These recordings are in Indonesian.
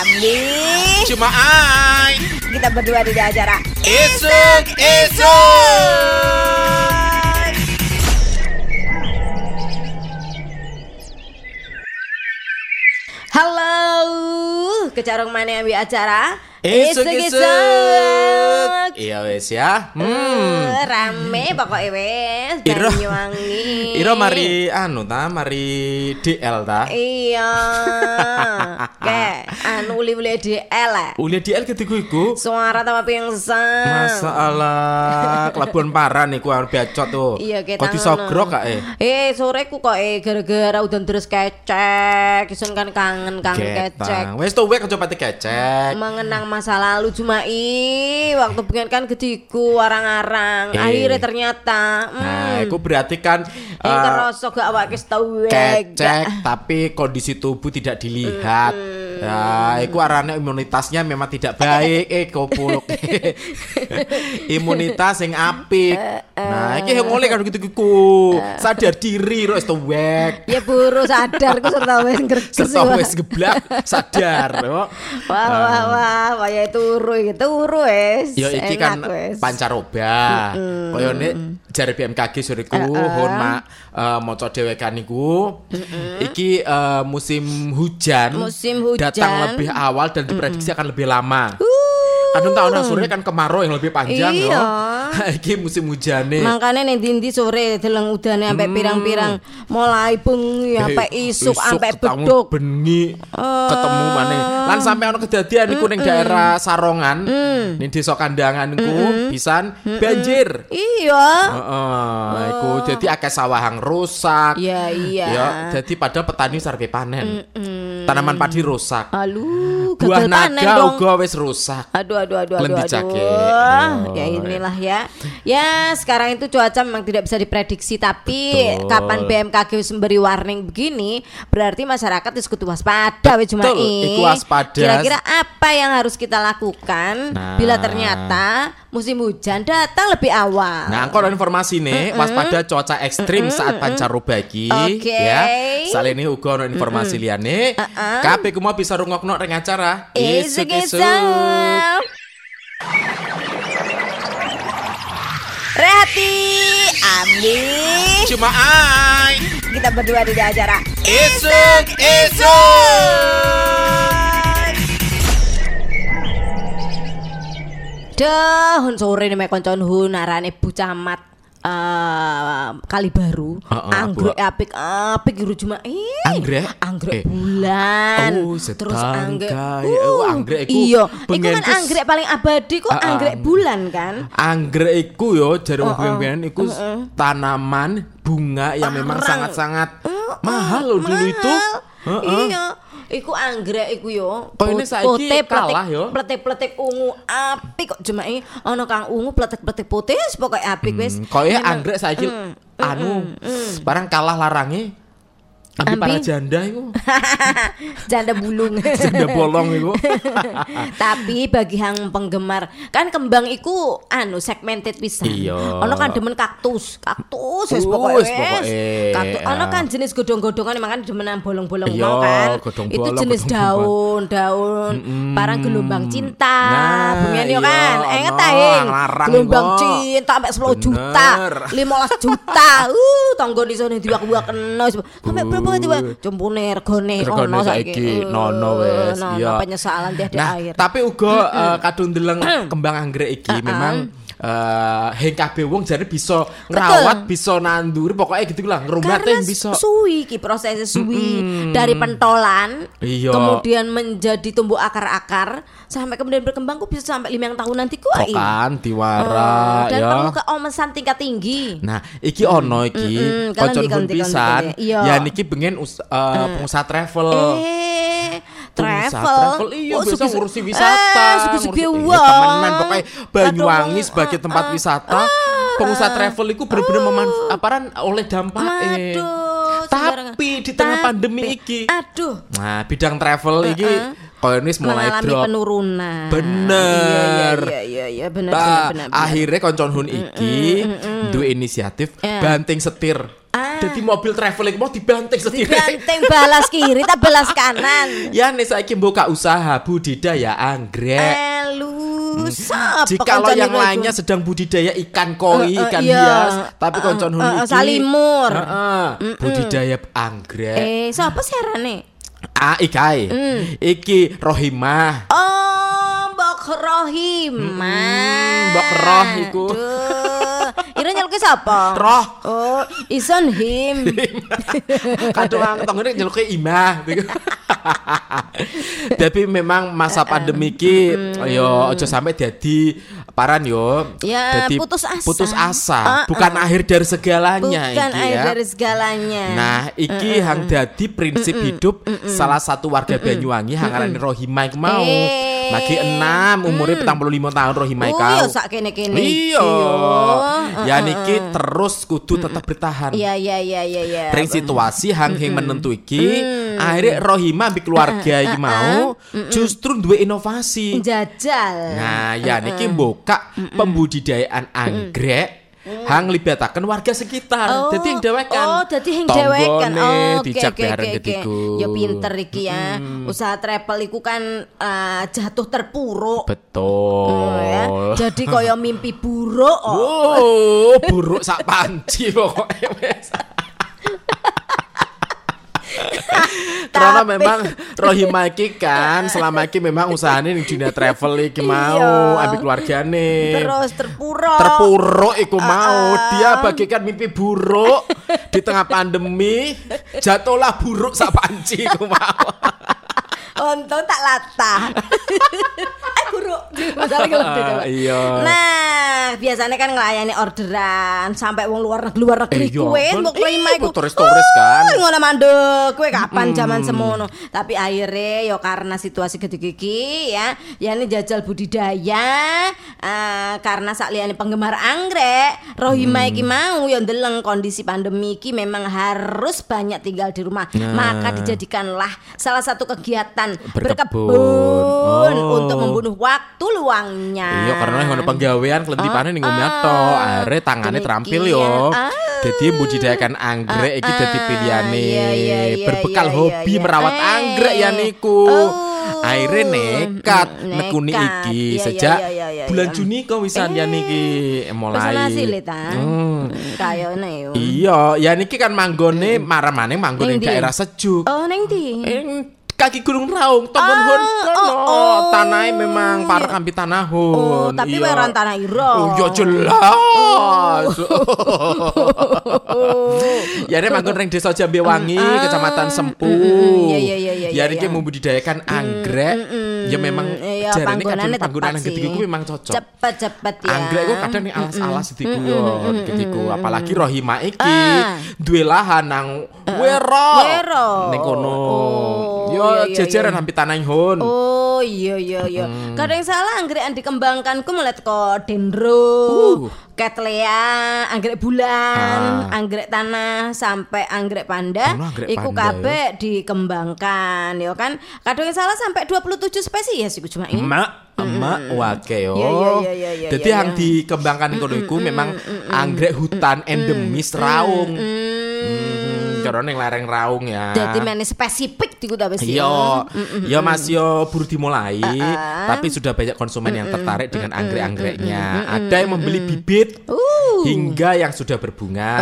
Ambi Cuma ai. Kita berdua di acara Isuk Isuk Halo Kecarung mana ambil acara. Isuk Isuk-isuk. Isuk Iya wes ya. Hmm. Eh, Rame pokoknya wes Iro. Banyuwangi. Iro mari anu ta Mari DL ta. Iya. Kayak Anu uli-uli DL lah Uli DL ketiku iku? Suara tambah pingsan. Masalah Kelabuan parah nih Ku harus becot tuh. Iya kayak Kok disogrok kak eh? Eh sore ku kok eh gara-gara udah terus kecek Isun kan kangen kangen kecek. Wes tuh wek coba kecek mengenang masa lalu cuma i waktu pengen kan gediku warang-arang Eh. akhirnya ternyata Nah, hmm, itu berarti kan eh, kerosok gak awak kes tau kecek tapi kondisi tubuh tidak dilihat. Ya, itu arane imunitasnya memang tidak baik. Eh, goblok. Imunitas yang apik. Nah, iki yang oleh kan gitu gitu. Sadar diri ro wis tuwek. ya buru sadar ku serta wes ngerges Serta wis geblak sadar. wah wah wah wah ya turu iki turu wes Ya iki kan Enak, wes. pancaroba. Kaya nek jare BMKG suriku hon mak eh, maca dhewekan niku. Iki eh, musim hujan. Musim hujan. Datang lebih awal dan diprediksi akan lebih lama. Kadang tahun sore kan kemarau yang lebih panjang Iya. yo. iki musim hujan nih. Makanya nih dindi sore deleng udane sampai pirang-pirang mulai bengi sampai isuk sampai beduk. bengi Oh. ketemu mana lan sampai ono kejadian niku ning daerah Sarongan ning desa kandangan niku pisan banjir Iya. Heeh, iku jadi akeh sawahang rusak. Iya iya. Ya, jadi padahal petani sarpe panen. Tanaman padi rusak. Aduh, Buah naga uga wis rusak. Aduh, aduh, aduh, aduh, Lendir aduh. cake. Ya Oh. inilah ya. Ya sekarang itu cuaca memang tidak bisa diprediksi, tapi Betul. kapan BMKG wis memberi warning begini, berarti masyarakat harus kudu waspada wis cuma iku waspada. Kira-kira apa yang harus kita lakukan Nah. bila ternyata musim hujan datang lebih awal? Nah, ada informasi nih, waspada cuaca ekstrim saat pancaroba iki, Oke. ya. Sal ini uga ono informasi liyane. Uh-uh. Kabeh ku mau bisa rungokno ring acara Isuk-isuk. Rehati, Ambi, Cuma ai kita berdua di acara Isuk Dahun sore nih mek koncon hun arane Bu Camat eh kali baru Heeh, anggrek Bu. apik apik guru cuma eh Anggrek? anggrek Eh. bulan Oh, terus anggrek Oh, anggrek iku iya iku kan anggrek paling abadi kok ah. anggrek bulan kan Anggrek iku yo jare wong biyen iku tanaman bunga yang memang Larang. sangat-sangat mahal loh dulu itu. Heeh. Iya, iku anggrek iku yo. Kok ini saiki kalah yo? Pletik-pletik ungu apik kok ini ono kang ungu pletik-pletik putih pokoke apik wis. Kok ya Memang- anggrek saiki anu barang kalah larange Ambil Ambi. para janda iku. janda bulung. Janda bolong iku. Tapi bagi yang penggemar kan kembang iku anu segmented pisan. Iya. Ono kan demen kaktus, kaktus wis pokoke Kaktus. Ono ya. kan jenis godhong-godhongan emang kan demenan bolong-bolong Iya, mau kan. Itu jenis daun, daun parang gelombang cinta. Nah, yo iya, kan. Enget ono, ta Hing? larang Gelombang cinta sampai 10 juta, Bener. 15 juta. Uh, tonggo di sana diwak-wakno. Sampai berapa tiba? Cumpune regone ono saiki, Uh, nono nono, iya. penyesalan tiada Nah, air. tapi uga eh, kadung deleng kembang anggrek iki memang eh heng kabeh wong jare bisa ngrawat, bisa nanduri, pokoknya gitu lah, ngrumate bisa. suwi ki prosesnya suwi dari pentolan Iya. kemudian menjadi tumbuh akar-akar sampai kemudian berkembang kok bisa sampai lima tahun nanti Kok i. kan diwara dan ya. perlu keomesan tingkat tinggi Nah, iki ono iki hun kalem, pisan. iya. Ya niki bengen us- eh, pengusaha travel. eh travel. Travel. Iya Oh, biasa ngurusi wisata eh, ngurusi- iya, temenan pokoknya Banyuwangi sebagai tempat ah, wisata. pengusaha travel itu bener-bener memanfaatkan oleh dampak eh. Aduh, tapi di tengah Tapi- pandemi iki aduh. Nah bidang travel iki kalau ini mulai mengalami drop. penurunan. Bener. iya iya iya, iya. Benar Nah, benar benar benar. akhirnya koncon hun iki duwe inisiatif Eh. banting setir Ah. Dadi mobil traveling mau dibanting sendiri. Dibanting balas kiri tak balas kanan. ya nih saiki buka usaha budidaya anggrek. Elu, sapa Jika lo yang lainnya sedang budidaya ikan koi, Eh, eh, ikan iya. hias, tapi Eh, koncon eh, hunu eh, iki salimur. Heeh, budidaya anggrek. Eh, siapa sih arane? Ah, ikai. Mm. Iki Rohimah. Oh, Mbok Rohimah. Mm, Mbok Roh iku. Ira nyelke sapa? Roh. Oh, ison him. Kadang ang tongone nyeluke imah. Tapi memang masa pandemi ki yo aja sampai jadi paran yo. Ya, Dadi putus asa. Putus asa, Ah, bukan akhir dari segalanya Bukan iki air ya. dari segalanya. Nah, iki hang dadi prinsip hidup salah satu warga Banyuwangi hang aran Rohimah iku mau. Eh. Magi enam umure 45 tahun Rohimah Oh, kau. iya sak kene-kene. Iya. Iya. Ya niki terus kudu tetap bertahan. Iya, iya, iya, iya, iya. Ring situasi hang hing menentu iki, akhirnya Rohimah ambek keluarga iki mau justru duwe inovasi. Jajal. Nah, ya niki mbuka pembudidayaan anggrek hang libataken warga sekitar. Dadi yang dewekan. Oh, dadi yang dewekan. Tonggone Oh, oke oke oke. Ya pinter iki ya. Usaha travel iku kan eh, jatuh terpuruk. Betul. Oh, ya. Jadi koyo mimpi buruk. Oh. Oh, buruk sak panci pokoknya. Karena memang Rohima iki kan selama iki memang usahanya di dunia travel iki mau Iya. ambil keluargane. Terus terpuruk. terpuruk iku mau Ah. dia bagikan mimpi buruk di tengah pandemi jatuhlah buruk sak panci iku mau Untung tak latah. eh buruk. Masalah kalau gitu. iya. Nah, biasanya kan ngelayani orderan sampai wong luar negeri luar negeri Eh, iya, kue kan. mbok terima Iya, iku. mbok turis-turis kan. Ngono mandek kue kapan zaman semono. Tapi akhirnya ya karena situasi gede gigi ya, ya ini jajal budidaya eh, karena sak liyane penggemar anggrek, Rohima Hmm. iki mau ya ndeleng kondisi pandemi iki memang harus banyak tinggal di rumah. Nah. Maka dijadikanlah salah satu kegiatan Berkebun. berkebun Oh. untuk membunuh waktu luangnya. Iya karena ngono penggawean kelentipane ning omah to. Akhire tangane terampil yo. Demikian. Ah. Jadi membudidayakan anggrek iki dadi Ah, pilihane. iya, iya, iya, Berbekal hobi merawat Eh. anggrek ya niku. Oh. Akhirnya nekat Mm, nekuni iki sejak bulan. Juni kok wisan ya niki mulai. Pesona silit ah. Hmm. Kayone yo. Iya, ya niki kan manggone marah-maneh manggon ing Ning ndi? daerah sejuk. Oh neng di. Kaki Gunung Raung, Tombon Ah, oh, kono. oh. Tanahnya memang parah kampi tanah. Oh, tapi Iya. weran tanah iro. Oh, ya jelas. ya ini manggon ring desa Jambewangi, Kecamatan Sempu. iya, iya, iya, iya, Ya ini iya. membudidayakan anggrek. Ya memang Iya, jarane panggonan tepat yang gede iku memang cocok. Cepet-cepet ya. Anggrek kok kadang nih alas-alas sediku yo, getiku. Apalagi Rohima iki Ah. duwe lahan nang Wero. Wero. Ning kono. Oh, Yo iya, iya, jejeran iya. hampir. Oh iya iya iya. Hmm. Kadang salah anggrek yang dikembangkan ku melihat kok dendro, Uh. ketlea, anggrek bulan, Ah. anggrek tanah sampai anggrek panda. Ono anggrek iku kabeh dikembangkan ya kan. Kadang yang salah sampai 27 spesies iku cuma ini. Emak, emak wake yo. Iya, iya, iya, iya, Jadi yang dikembangkan kono iku memang anggrek hutan endemis Raung. Hmm, Karena ning lereng Raung ya. Jadi mana spesifik di kuda besi. Iya, ya Mas yo baru dimulai, tapi sudah banyak konsumen yang tertarik dengan anggrek-anggreknya. Ada yang membeli bibit Uh. hingga yang sudah berbunga.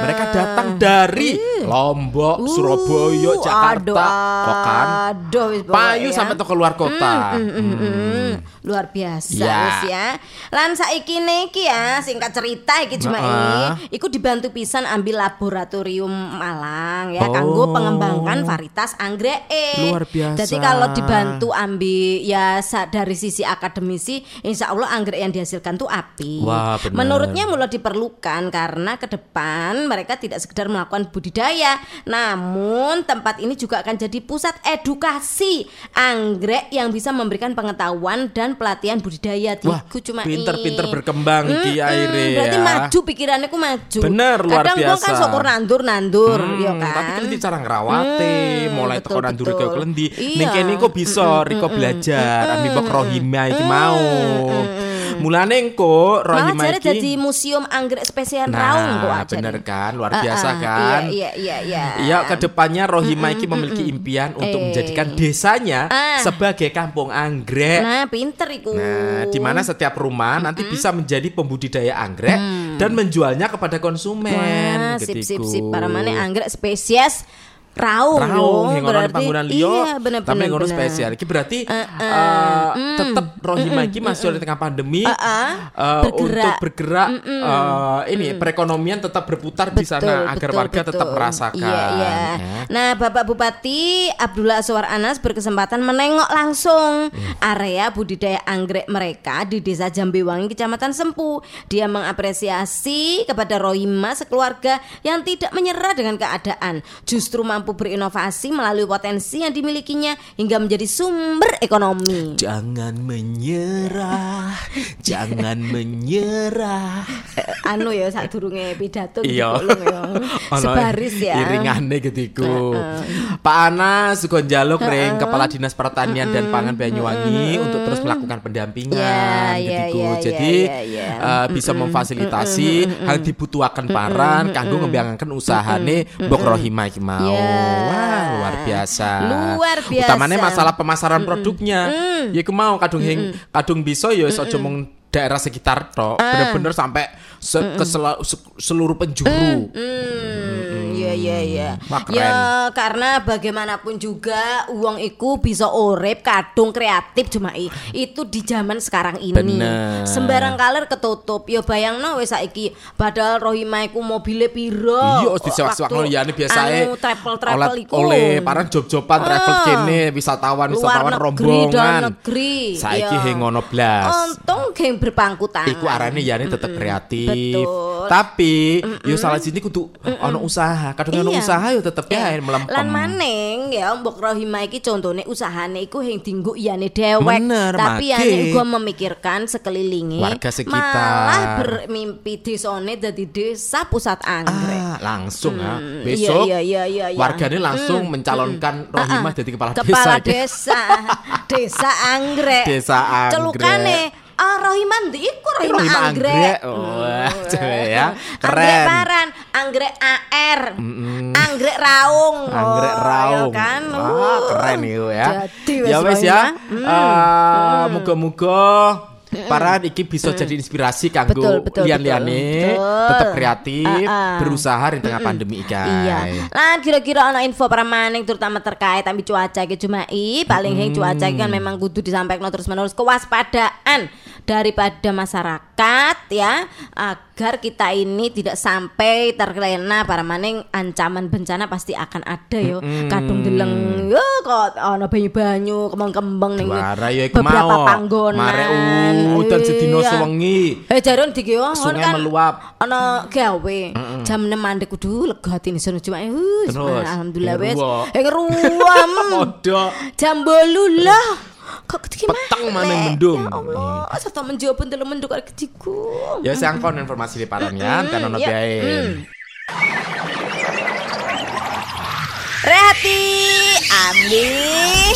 Mereka datang dari Lombok, Surabaya, Jakarta, kok kan? Uh, Aduh, wis pokoknya Payu ya. sampai ke keluar kota. Hmm, luar biasa Ya. wis ya. Lan saiki niki ya singkat cerita iki cuma ini iku dibantu pisan ambil laboratorium Malang ya Oh. kanggo pengembangan varietas anggrek. Luar biasa. Jadi kalau dibantu ambil ya dari sisi akademisi insya Allah anggrek yang dihasilkan tuh api. Wah, benar. Menurutnya mulai diperlukan karena ke depan mereka tidak sekedar melakukan budidaya, namun tempat ini juga akan jadi pusat edukasi anggrek yang bisa memberikan pengetahuan dan pelatihan budidaya. Wah, cuma pinter-pinter berkembang Ki Mm-mm, Aire Berarti ya. maju pikirannya ku maju. Bener, luar Kadang kan biasa. syukur nandur-nandur, Hmm, ya kan. Tapi kelenti cara ngerawate, Hmm, mulai betul, teko nandur ke betul. kelenti. Iya. Ning kene kok bisa Riko belajar, ami bok rohima iki mau. Mulane engko Rohima iki jadi museum anggrek spesial Raung kok Nah, bener kan, luar biasa ah, kan. Iya iya iya. Iya, ke depannya Rohima iki memiliki impian untuk Eh. menjadikan desanya Ah. sebagai kampung anggrek. Nah, pinter iku. Nah, di mana setiap rumah nanti bisa menjadi pembudidaya anggrek dan menjualnya kepada konsumen. Wah, gitu sip sip sip. Para mana anggrek spesies Raung, Raung, orang panggungan liyo, Iya, bener tapi bener. spesial. Iki berarti eh, tetap Rohima iki masih di tengah pandemi Ah, ah. eh, Bergerak. untuk bergerak eh, ini perekonomian tetap berputar di sana agar warga tetap merasakan. Iya, iya. ya. Nah, Bapak Bupati Abdullah Aswar Anas berkesempatan menengok langsung area budidaya anggrek mereka di Desa Jambiwangi, Kecamatan Sempu. Dia mengapresiasi kepada Rohima sekeluarga yang tidak menyerah dengan keadaan, justru mampu berinovasi melalui potensi yang dimilikinya hingga menjadi sumber ekonomi. Jangan menyerah, jangan menyerah. Eh, anu ya saat durunge pidato Iya. gitu loh, ya. Sebaris ya. Iringane gitu iku. Pak Anas suka njaluk ring Kepala Dinas Pertanian dan Pangan Banyuwangi untuk terus melakukan pendampingan iku. ya, Jadi bisa memfasilitasi hal dibutuhkan paran kanggo ngembangaken usahane Mbok Rohima iki mau. Ya. Wah, luar biasa. Luar biasa. Utamanya masalah pemasaran produknya. Ya iku mau kadung hing kadung bisa ya aja mung daerah sekitar tok. Ah. Bener-bener sampai se- ke seluruh penjuru. Hmm, iya iya iya. Wah, keren. Ya karena bagaimanapun juga uang iku bisa urip kadung kreatif cuma i. itu di zaman sekarang ini. Bener. Sembarang kaler ketutup. Ya bayangno wis saiki padahal Rohima iku mobile piro. Iya, disewak-sewak liyane biasae. anu travel-travel iku. oleh parang job-joban travel Ah. kene, wisatawan, Luar wisatawan negeri, rombongan. dalam negeri. Saiki Iya. he ngono blas. Untung geng berpangku tangan. Iku arane yane tetep kreatif. Betul. Tapi yo salah sini kudu ono usaha. Kadang ono Iya. usaha yo tetep ya Eh, melempem. Lan maning ya Mbok Rohima iki contone usahane iku yang dinggo iyane dewek. Bener, Tapi ane uga memikirkan sekelilingi Warga sekitar. Malah bermimpi desone dadi desa pusat anggrek. Ah, langsung ah. Hmm, Besok iya, iya, iya, iya. warganya langsung mencalonkan Rohimah Ah, ah. jadi kepala, Kepala desa. desa. desa anggrek. Desa anggrek. Celukane Ah, Rohima ndi iku Rohima, Rohima anggrek. anggrek. Oh, Hmm. cewek ya. Anggrek Keren. paran, anggrek AR. Anggrek raung. Anggrek Oh, raung. ya kan. Wah, Uh. keren itu ya. Jadi ya wes ya. Rohima. Hmm. Eh, Muga-muga para iki bisa jadi inspirasi kanggo lian-liane tetap kreatif, Ah, ah. berusaha di tengah pandemi iki. Iya. Lah kira-kira ana info para maning terutama terkait ambil cuaca iki cuma i paling hing cuaca iki kan memang kudu disampaikan terus menerus kewaspadaan daripada masyarakat ya agar kita ini tidak sampai terlena para maning ancaman bencana pasti akan ada yo. Kadung deleng yo kok ana banyu-banyu kembang-kembang ning beberapa panggonan. Mare udan sedino Iya. sewengi. Eh jaron diki Sungai kan meluap. ana gawe jam 6 mandek kudu lega atine sono cuma uh, alhamdulillah wis eh ruam jam 8 lah kok ketiki Peteng maneh mendung. ya Allah serta menjawab ndelok mendung karo ketiku Ya sangkon informasi di paran ya, kan ono ya. biae. Hmm. Rehati Ambi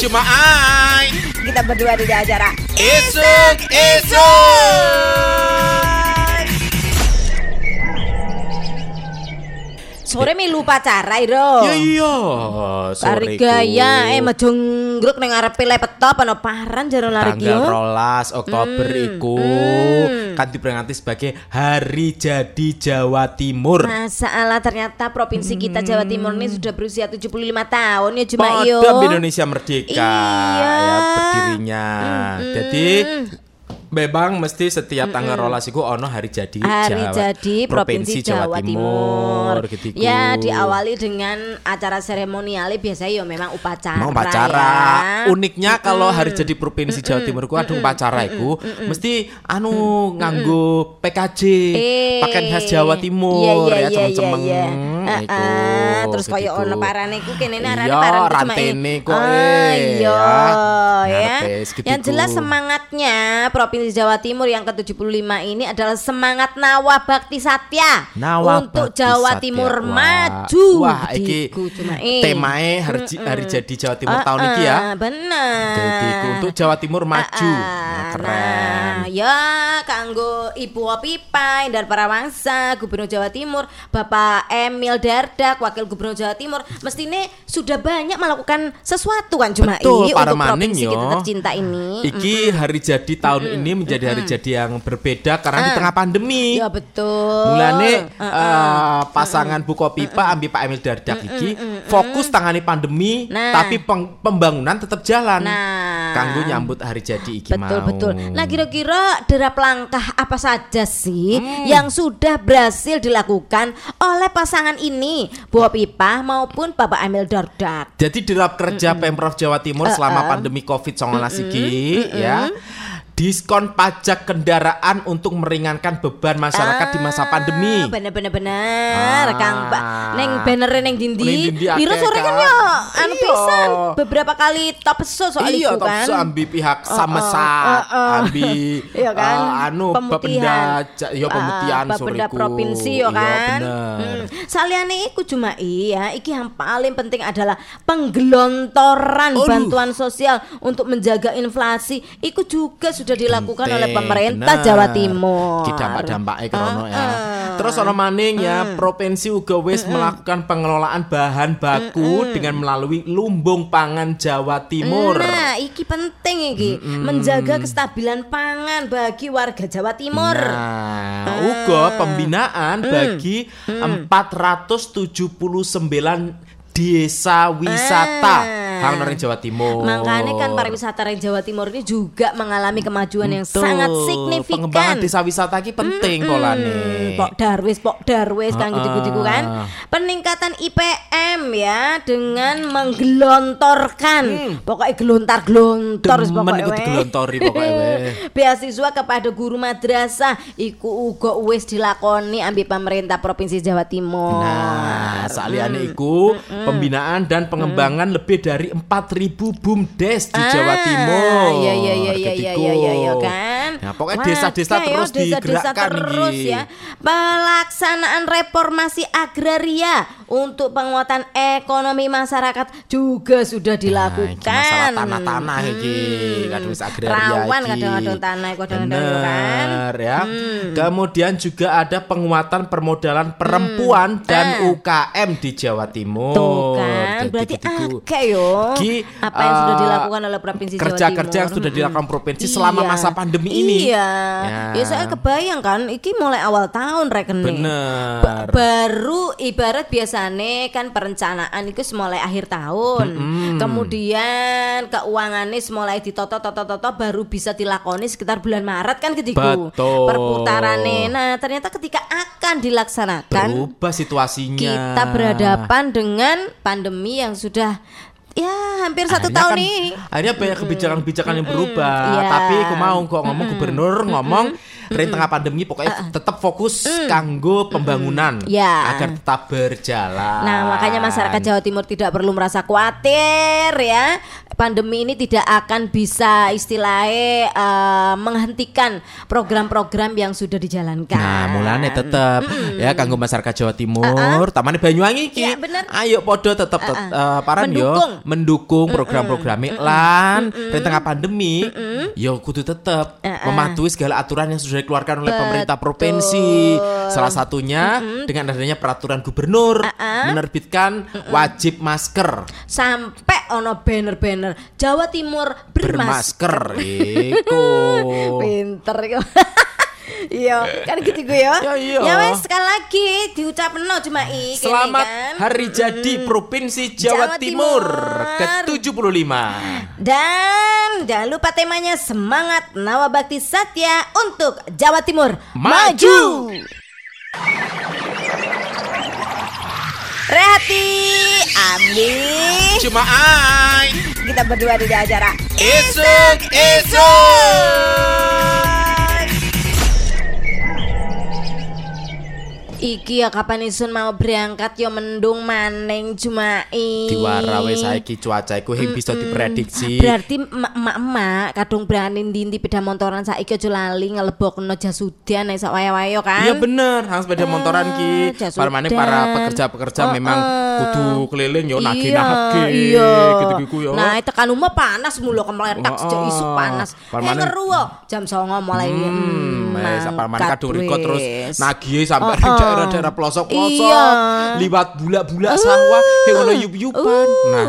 Cuma ai. kita berdua di acara Esok, esok. Sore milu pacara iro Ya iya, sore gaya, eh iku. majonggruk neng ngarepe laptop ana paran jaro lari tanggal yo. rolas Oktober Hmm. iku kan diperingati sebagai Hari Jadi Jawa Timur. Masalah ternyata provinsi kita Jawa Timur ini sudah berusia 75 tahun ya cuma yo. Pada Indonesia merdeka Iya. ya berdirinya. Jadi memang mesti setiap tanggal rolas iku ono hari jadi Hari Jawa, jadi Provinsi Jawa, Timur. gitu iku. Ya diawali dengan acara seremonial biasanya ya memang upacara. mau upacara ya. uniknya kalau hari jadi provinsi Jawa Timur ku ada upacara iku mesti anu nganggo PKJ Eh, pakaian khas Jawa iya, Timur iya, ya iya, cemeng-cemeng iya, iya. Eh, iku. eh, terus gitu kaya iku. ono parane iku kene arane Iya, parane cuma rantene i- kok, Ah, eh, iya ya. ya. Yang jelas semangatnya Provinsi Jawa Timur yang ke-75 ini adalah semangat Nawa Bakti Satya Nawa untuk Bakti Jawa Satya. Timur Wah. maju. Wah, iki Diku cuma i. temae hari, hari jadi Jawa Timur tahun ini ya. Ah, Bener. Jadi iku untuk Jawa Timur maju. Ah, Nah, keren. Nah, ya kanggo Ibu Opipa Indar Parawangsa, Gubernur Jawa Timur, Bapak Emil Dardak, Wakil Gubernur Jawa Timur, mestinya sudah banyak melakukan sesuatu kan cuma Betul, i para untuk provinsi yo. kita tercinta ini. Iki hari jadi tahun ini menjadi hari jadi yang berbeda karena di Ah. tengah pandemi. Ya betul. Mulane eh, pasangan Buko Pipa ambil Pak Emil Dardak iki fokus tangani pandemi Nah. tapi peng- pembangunan tetap jalan. Nah. Kanggo nyambut hari jadi iki Betul mau. betul. Nah kira-kira derap langkah apa saja sih Hmm. yang sudah berhasil dilakukan oleh pasangan ini, Bu Pipa maupun Bapak Emil Dardak? Jadi derap kerja Pemprov Jawa Timur selama pandemi Covid-19 iki ya. Diskon pajak kendaraan untuk meringankan beban masyarakat di masa pandemi. Ah, Bener-bener bener, Ah. Kang Pak. Neng banner neng dindi. akeh, sore kan ya anu Iya. pisan beberapa kali top so soal iya, itu top kan. so ambi pihak sama oh, oh, oh. ambi Iya kan? eh, anu Pemutihan. Ja- iya Ah, pemutihan Bapenda soriku. provinsi ya Iya, kan. bener. Hmm. Saliane iku cuma iya, iki yang paling penting adalah penggelontoran Aduh. bantuan sosial untuk menjaga inflasi. Iku juga sudah dilakukan oleh Penting, pemerintah bener. Jawa Timur. Iki dampak-dampaknya krono ya. Ah, ah. Terus ono maning ya, provinsi uga wis melakukan pengelolaan bahan baku dengan melalui lumbung pangan Jawa Timur. Nah, iki penting iki, menjaga kestabilan pangan bagi warga Jawa Timur. Nah, Ah. uga pembinaan Mm. bagi 479 desa wisata Ah. hang nang Jawa Timur. Makanya kan pariwisata yang Jawa Timur ini juga mengalami kemajuan yang Betul. sangat Pengembangan signifikan. desa wisata iki penting polane. Hmm, Pok Darwis, Pok Darwis kan Ah, gitu-gitu kan. Peningkatan IPM ya dengan menggelontorkan. Pokoknya gelontar-gelontor Hmm. Pokoknya iku weh. digelontori pokoknya. Beasiswa kepada guru madrasah iku uga wis dilakoni ambil pemerintah Provinsi Jawa Timur. Nah, saliyane iku pembinaan dan pengembangan lebih dari 4000 BUMDes di Jawa Ah, Timur. Iya iya iya iya iya iya iya, kan. Nah, pokoknya desa-desa ya, terus desa-desa digerakkan terus iki. ya. Pelaksanaan reformasi agraria untuk penguatan ekonomi masyarakat juga sudah Nah, dilakukan. iki masalah tanah-tanah iki, kadang wis agraria Rawan iki. kadang-kadang tanah, kadang-kadang ya kan. Ya. Kemudian juga ada penguatan permodalan perempuan dan UKM di Jawa Timur. Hmm. Tuh kan, Jadi berarti akeh yo. Ki, apa yang sudah eh, dilakukan oleh provinsi Jawa Timur. kerja-kerja yang sudah dilakukan provinsi selama Iya. masa pandemi ini. Iya. Ya. Ya, saya kebayang kan, iki mulai awal tahun rekening. Bener. Ba- baru ibarat biasanya kan perencanaan itu mulai akhir tahun. Kemudian keuangannya mulai ditoto-toto-toto baru bisa dilakoni sekitar bulan Maret kan ketiku. Betul. Perputarannya. Nah, ternyata ketika akan dilaksanakan Berubah situasinya. kita berhadapan dengan pandemi yang sudah ya hampir satu Akhirnya tahun kan- ini. Akhirnya banyak kebijakan-kebijakan yang berubah. Iya. Tapi aku mau kok ngomong gubernur ngomong Rin tengah pandemi pokoknya tetap fokus kanggo pembangunan Ya. agar tetap berjalan. Nah, makanya masyarakat Jawa Timur tidak perlu merasa khawatir ya. Pandemi ini tidak akan bisa istilahnya eh, menghentikan program-program yang sudah dijalankan. Nah, mulane tetep ya kanggo masyarakat Jawa Timur, tamane Banyuwangi iki. Bener. Ayo podo tetep tet- eh, paran Mendukung. yo mendukung program-program lan di tengah pandemi yo kudu tetep mematuhi segala aturan yang sudah dikeluarkan oleh pemerintah provinsi. Salah satunya dengan adanya peraturan gubernur menerbitkan wajib masker. Sampai ono banner-banner Jawa Timur bermasker. Bermasker iku. Pinter. Iya, kan gitu gue ya. Ya, iya. Ya wes sekali lagi diucapin no cuma i Selamat kan. hari jadi Provinsi Jawa, Jawa Timur, Timur. ke-75. Dan jangan lupa temanya semangat Nawabakti Satya untuk Jawa Timur Maju. Rehati Ambi Cuma ai Kita berdua di acara Esok Esok Iki ya kapan isun mau berangkat ya mendung maning Jumai. Diwara wis saiki cuaca iku hing bisa diprediksi. Berarti emak-emak kadung berani ndi beda motoran saiki aja lali ngelebokno jas udan nek sak waya-waya kan. Iya bener, hang sepeda motoran ki. Parmane para pekerja-pekerja memang kudu keliling yo Iya, nagih-nagih iya. gitu-gitu yo. Nah, tekan umah panas mulu kemletak Oh, sejak isu panas. Parmane- Eh ngeru kok, jam 09 mulai Hmm, mangkat kadung riko terus nagih sampai Oh, oh. Daerah-daerah pelosok-pelosok, Iya. liwat bulak-bulak sawah, hing ono yup-yupan. Nah,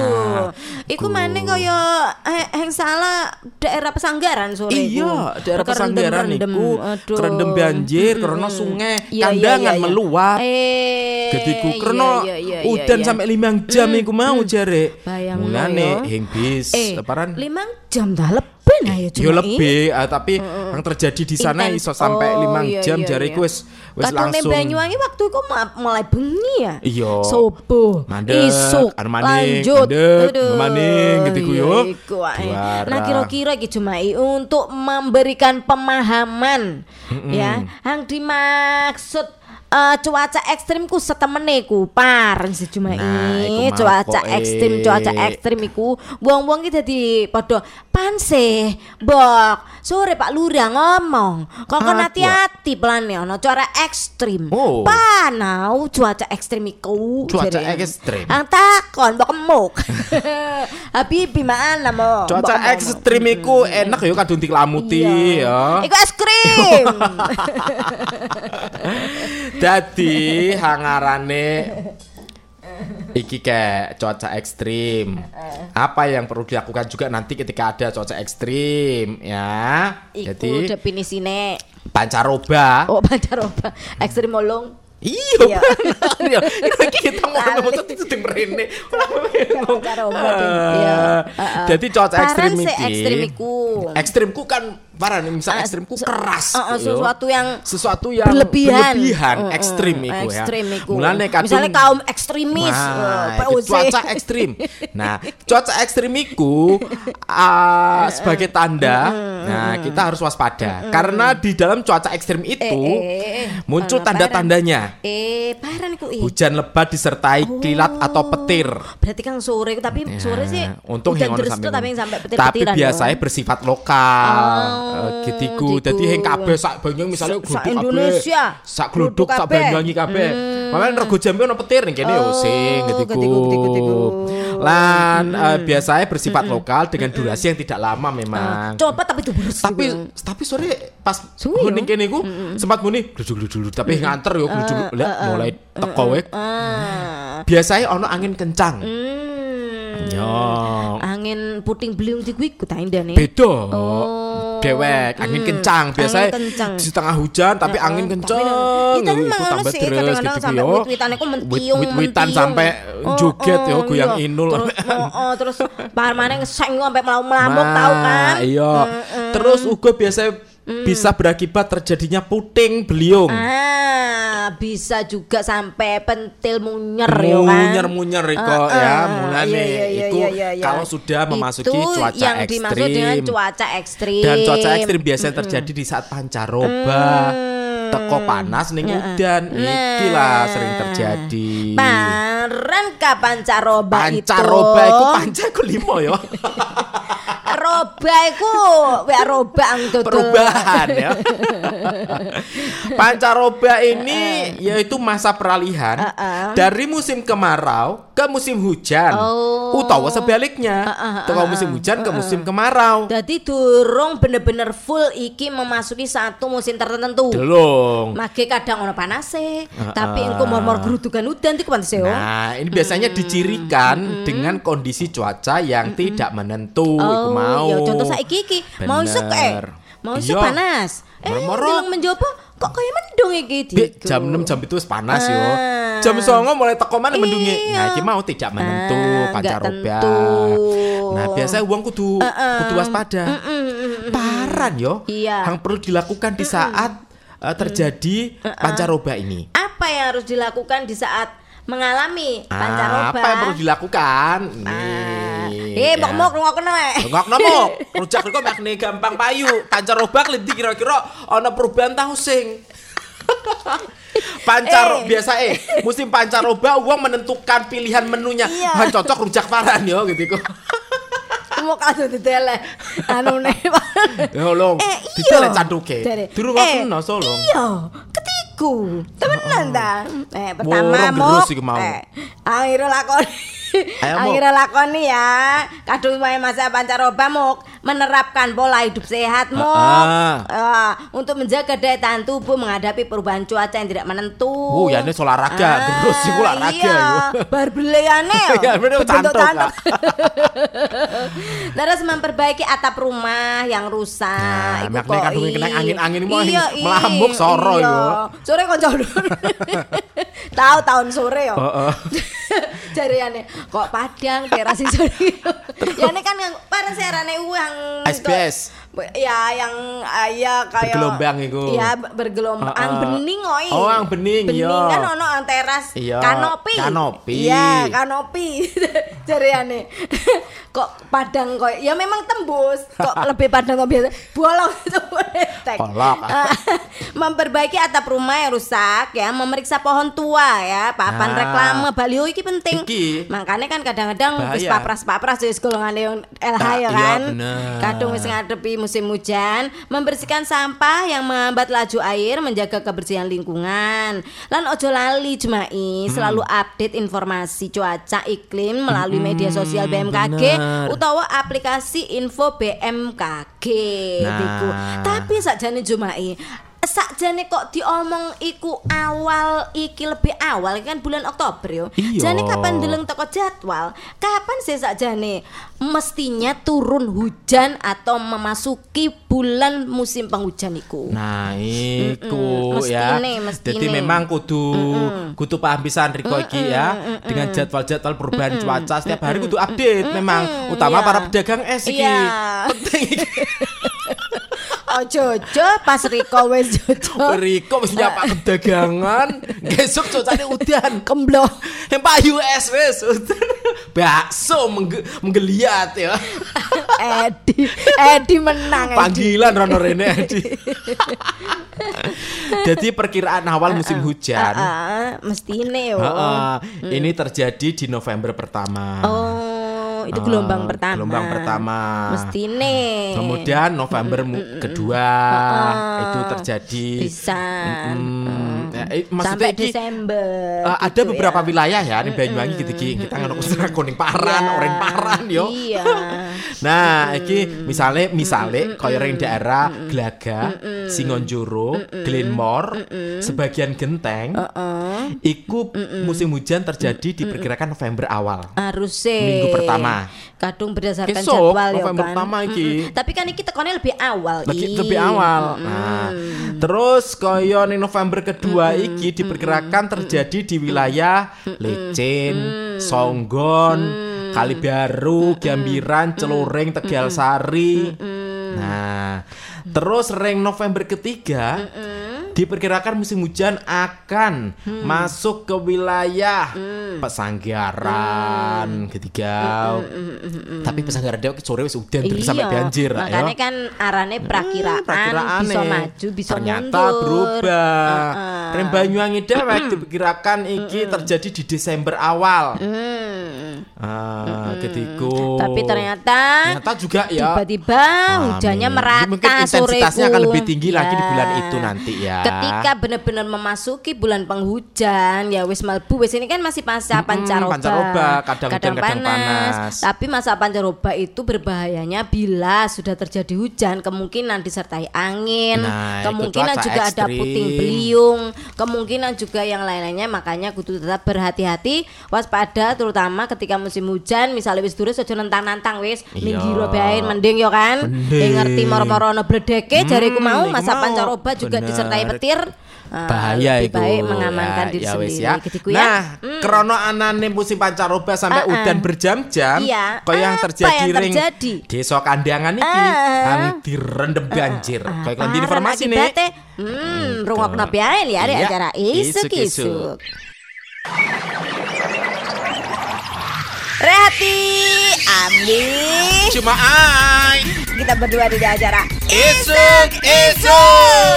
Iku maning kaya eh, yang salah daerah pesanggaran sore Iya, daerah pesanggaran Kerendem-rendem. iku Aduh. kerendem banjir karena sungai Iya, iya, kandangan iya, iya. meluap. Eh, Gediku iya, karena iya, iya, udan iya. sampai limang jam iku mau jare. Bayangno Mulane hing bis Eh, limang jam dah lebih nah ya Yo cuma lebih, ah, tapi yang terjadi di sana Intens. iso sampai Oh, limang iya, jam iya, jare iya. wis wis Kadang langsung. Banyuwangi waktu itu mulai bengi ya. Iya. Subuh, Mandek, isuk, anu lanjut. mandek, Aduh, maning, gitu ku iya, yo. Nah kira-kira iki Jumai untuk memberikan pemahaman ya, yang dimaksud eh, cuaca ekstrim ku setemene ku par si Jumai. Nah, mau cuaca ekstrim, eh. cuaca ekstrim iku wong-wong iki dadi padha panse, bok. Sore Pak Lurah ngomong, kok Apa? hati-hati pelan ya ono cuaca ekstrim. Oh. Panau cuaca ekstrim iku. Cuaca ekstrim? Ang takon mbok kemuk. Habibi mana mo? Cuaca Mbok kemuk. ekstrim iku enak ya kadung diklamuti ya. Iku es krim. Dadi hangarane iki kayak cuaca ekstrim. Apa yang perlu dilakukan juga nanti ketika ada cuaca ekstrim ya. Iku Jadi definisine pancaroba. oh pancaroba ekstrim molong. Iya Iya. ya. Ini kita mau ngomong itu. Iya. Heeh. Jadi cuaca ekstrim iki. Ekstrimku kan parah nih, misal Ah, ekstrimku se- keras. uh, uh, sesuatu yang sesuatu yang berlebihan, berlebihan, Uh, uh, ekstrim iku ya. ekstrim iku. Mulane kadung misalnya kaum ekstremis Nah, uh, itu cuaca ekstrim. Nah, cuaca ekstrim itu ah, sebagai tanda, nah kita harus waspada karena di dalam cuaca ekstrim itu Eh, eh, eh, muncul Ano, tanda-tandanya. eh eh. Hujan lebat disertai kilat atau petir. Berarti kan sore tapi sore sih Ya, untung hujan terus sampai tuh tapi sampai Tapi petir-petiran. biasanya dong. bersifat lokal. Gitiku. gitu. Dadi heng kabeh sak Banyuwangi misalnya Sa- gluduk sak Indonesia. kabeh. Sak gluduk sak kabeh. Banyuwangi kabeh. Makanya rego jambe ono petir ning kene yo Oh, sing getiku, getiku, getiku. Lan eh, biasanya bersifat lokal dengan durasi yang tidak lama memang. Coba tapi itu. Tapi tapi sore pas kuning kene ku sempat muni gluduk-gluduk tapi nganter yo gluduk mulai teko. Ah. Biasanya ono angin kencang. Hmm. Yo. Angin puting beliung di kuwi ku nih. Beda. Oh. Dewek, angin kencang. Biasanya Angin kencang. di setengah hujan tapi angin kencang. Tapi, tapi memang ono tambah sih kadang-kadang gitu sampai wit-witan mentiung, Wit- Wit-witan sampai Oh, joget yo oh, goyang iya. inul. Terus, oh, oh, terus parmane ngeseng sampai melamuk-melamuk Nah, tahu kan? Iya. Terus uga biasanya bisa berakibat terjadinya puting beliung. Ah, bisa juga sampai pentil munyer yo kan. Munyer-munyer iko Ah, ya, ah, mulane iya, iya, iya, itu iya, iya, iya. kalau sudah memasuki Itu cuaca yang dimaksud dengan ekstrim. cuaca ekstrim. Dan cuaca ekstrim biasanya terjadi di saat pancaroba. Teko panas ning udan. Iki lah sering terjadi. Paran kapan caroba itu? Pancaroba iku panca iku limo ya. Roba iku wek roba dodol. Perubahan ya. Pancaroba ini yaitu masa peralihan Uh-uh. dari musim kemarau ke musim hujan. Oh. Utawa sebaliknya, teko musim hujan ke musim kemarau. Jadi durung bener-bener full iki memasuki satu musim tertentu. Delung. Mage kadang ono panase, tapi engko mor-mor gerudukan udan iku pantes yo. Nah, ini biasanya dicirikan dengan kondisi cuaca yang tidak menentu. Oh, mau. ya contoh saiki iki mau isuk eh. Mau isuk Iya. panas. Eh, bilang menjopo kok kayak mendung iki Diego. jam 6 jam itu panas yo. Ah. Jam 9 mulai teko mana mendungi. Iya. Nah, iki mau tidak menentu Ah, pancaroba. Nah, biasanya uang kudu kudu waspada. Paran yo. Iya. Yang perlu dilakukan di saat eh, terjadi pancaroba ini. Apa yang harus dilakukan di saat mengalami Ah, pancaroba? apa yang perlu dilakukan? Ah. Nih, Eh, ya. mok-mok rungokno eh. Enggak nemu. Rujak riko makne gampang payu. Pancaroba klenti kira-kira ana perubahan tahu sing. Pancaro Eh. biasa eh musim pancaroba uang menentukan pilihan menunya. Iya. Cocok rujak paran yo gitu kok. Mau kasih ditele. Anu nih. Ya Eh, ditele iya. canduke. Jare, Durungokno eh, solong. Iya, ketiku. Temenan ta. Eh, pertama mau. terus. Eh, akhirnya lakoni. Akhirnya lakoni ya. Kadung wae masa pancaroba mau menerapkan pola hidup sehat mau Ah. untuk menjaga daya tahan tubuh menghadapi perubahan cuaca yang tidak menentu. Oh, ya ini olahraga, gerus iku olahraga Iya, iku. barbeleyane yo. Ya, bener, Berbentuk cantuk, cantuk. Terus memperbaiki atap rumah yang rusak. Nah, Iku kok, kadung kena i- angin-angin mau iya, i- melambung soro iya. Sore kok jauh Tahu tahun sore yo. Heeh. Jariane kok Padang teras sore. ya ini kan yang parang serane uang SBS. Ya yang ah, ya kayak Bergelombang iku. Iya, ber- bergelombang. Heeh. Ang bening oi. Oh, ang bening, Bening iya. kan ono ang teras Iya, kanopi. kanopi. Iya, kanopi. Jariane. kok Padang kok ya memang tembus. Kok lebih Padang kok biasa. Bolong itu tek. Bolong. Ah, Memperbaiki atap rumah yang rusak ya, memeriksa pohon tua ya, papan Nah. reklame baliho iki penting. Iki. Makanya kan kadang-kadang wis papras-papras wis golongane yang LH Tak, ya iya, kan. bener. Kadung wis ngadepi musim hujan, membersihkan sampah yang menghambat laju air, menjaga kebersihan lingkungan. Lan ojo lali Jumai, selalu update informasi cuaca iklim melalui media sosial BMKG bener. utawa aplikasi info BMKG Nah. Biku. Tapi sakjane Jumai sakjane kok diomong iku awal iki lebih awal kan bulan Oktober yo. Iya. Jane kapan deleng teko jadwal? Kapan sih sakjane mestinya turun hujan atau memasuki bulan musim penghujan iku? Nah, iku Mm-mm, ya. mestine, mestine. Jadi memang kudu kudu paham pisan Riko iki ya dengan jadwal-jadwal perubahan cuaca setiap hari kudu update memang utama iya. para pedagang es iki. Iya. Penting iki. Ojo ojo pas Riko wis jojo Riko mesti nyapa kedagangan, besok cuacanya udan. kemblo. Yang payu es wis udan. Bakso mengge- menggeliat ya. Edi Edi menang Edi. Panggilan Rono Rene Edi. Jadi perkiraan awal musim hujan. Ah, mestine yo. Heeh, ini terjadi di November pertama. Oh, itu gelombang pertama. gelombang pertama. Mestine. Kemudian November mu- kedua itu terjadi. bisa Mm, ya, eh, maksudnya sampai iki, Desember. eh, ada gitu beberapa ya. wilayah ya di Banyuwangi gitu ki kita ngono kuning paran, Iya. oranye paran yo. Iya. Nah, iki misale misale kaya ring daerah Glaga, Singonjoro, Glenmore, sebagian Genteng, iku musim hujan terjadi diperkirakan November awal. Harusnya Minggu pertama. Kadung berdasarkan Esok, jadwal ya November kan. pertama iki. Tapi kan iki tekonnya lebih awal. Lebih, Ih. lebih awal. Nah, terus kaya ning November kedua iki diperkirakan terjadi di wilayah Lecin, Songgon, Kalibaru, Gambiran, Celuring, Tegal Sari. Nah, terus ring November ketiga diperkirakan musim hujan akan masuk ke wilayah Pesanggaran ketiga. Tapi Pesanggaran dia sore wis udan terus sampai Iya, banjir ya. Makanya kan arane perakiraan, Perakiraane. bisa maju, bisa ternyata mundur. berubah. Heeh. Rem Banyuwangi dewek diperkirakan iki terjadi di Desember awal. Hmm. Ah, ketiku. Tapi ternyata ternyata juga ya. tiba-tiba hujannya merata Mungkin intensitasnya akan lebih tinggi lagi di Ya. bulan itu nanti ya. Ketika benar-benar memasuki bulan penghujan, ya wis malbu wis ini kan masih masa pancaroba. pancaroba, kadang hujan, kadang panas. Tapi masa pancaroba itu berbahayanya bila sudah terjadi hujan, kemungkinan disertai angin, Nah, kemungkinan juga ada ekstrim. puting beliung, kemungkinan juga yang lain-lainnya. Makanya kudu tetap berhati-hati, waspada terutama ketika musim hujan. Misalnya wis durus aja nantang-nantang wis, Iya. minggiro bae mending yo kan. Mending. Eh, ngerti moro-moro ono bledeke jariku Hmm, mau masa pancaroba juga Bener. disertai petir. Ah, bahaya lebih itu baik mengamankan ya, diri ya sendiri ya. gitu ya. Nah, krono anane musim pancaroba sampai Ah, ah. udan berjam-jam, Iya. kaya yang terjadi yang ring terjadi? desa kandangan iki Ah. hang direndam banjir. Ah, Kaya nanti parah informasi nih. Hmm, rungokno biaen ya di Iya, acara isuk-isuk. Rehati, Ambi, Cuma ai. kita berdua di acara Isuk, isuk.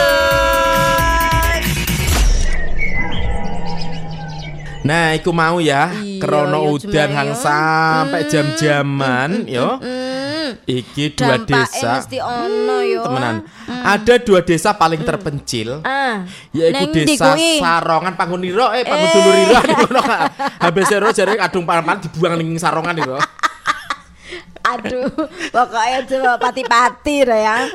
Nah, iku mau ya, Iya, krono iya, udan hang ya. sampai jam-jaman yo. Hmm. Iki dua desa. mesti ono yo. Temenan. Ada dua desa paling terpencil. Ah. Yaiku desa? Sarongan Panguniro eh Pangun Duluriro ngono. Habis ero jare kadung paman dibuang ning Sarongan itu. Aduh, pokoknya coba pati-pati ya.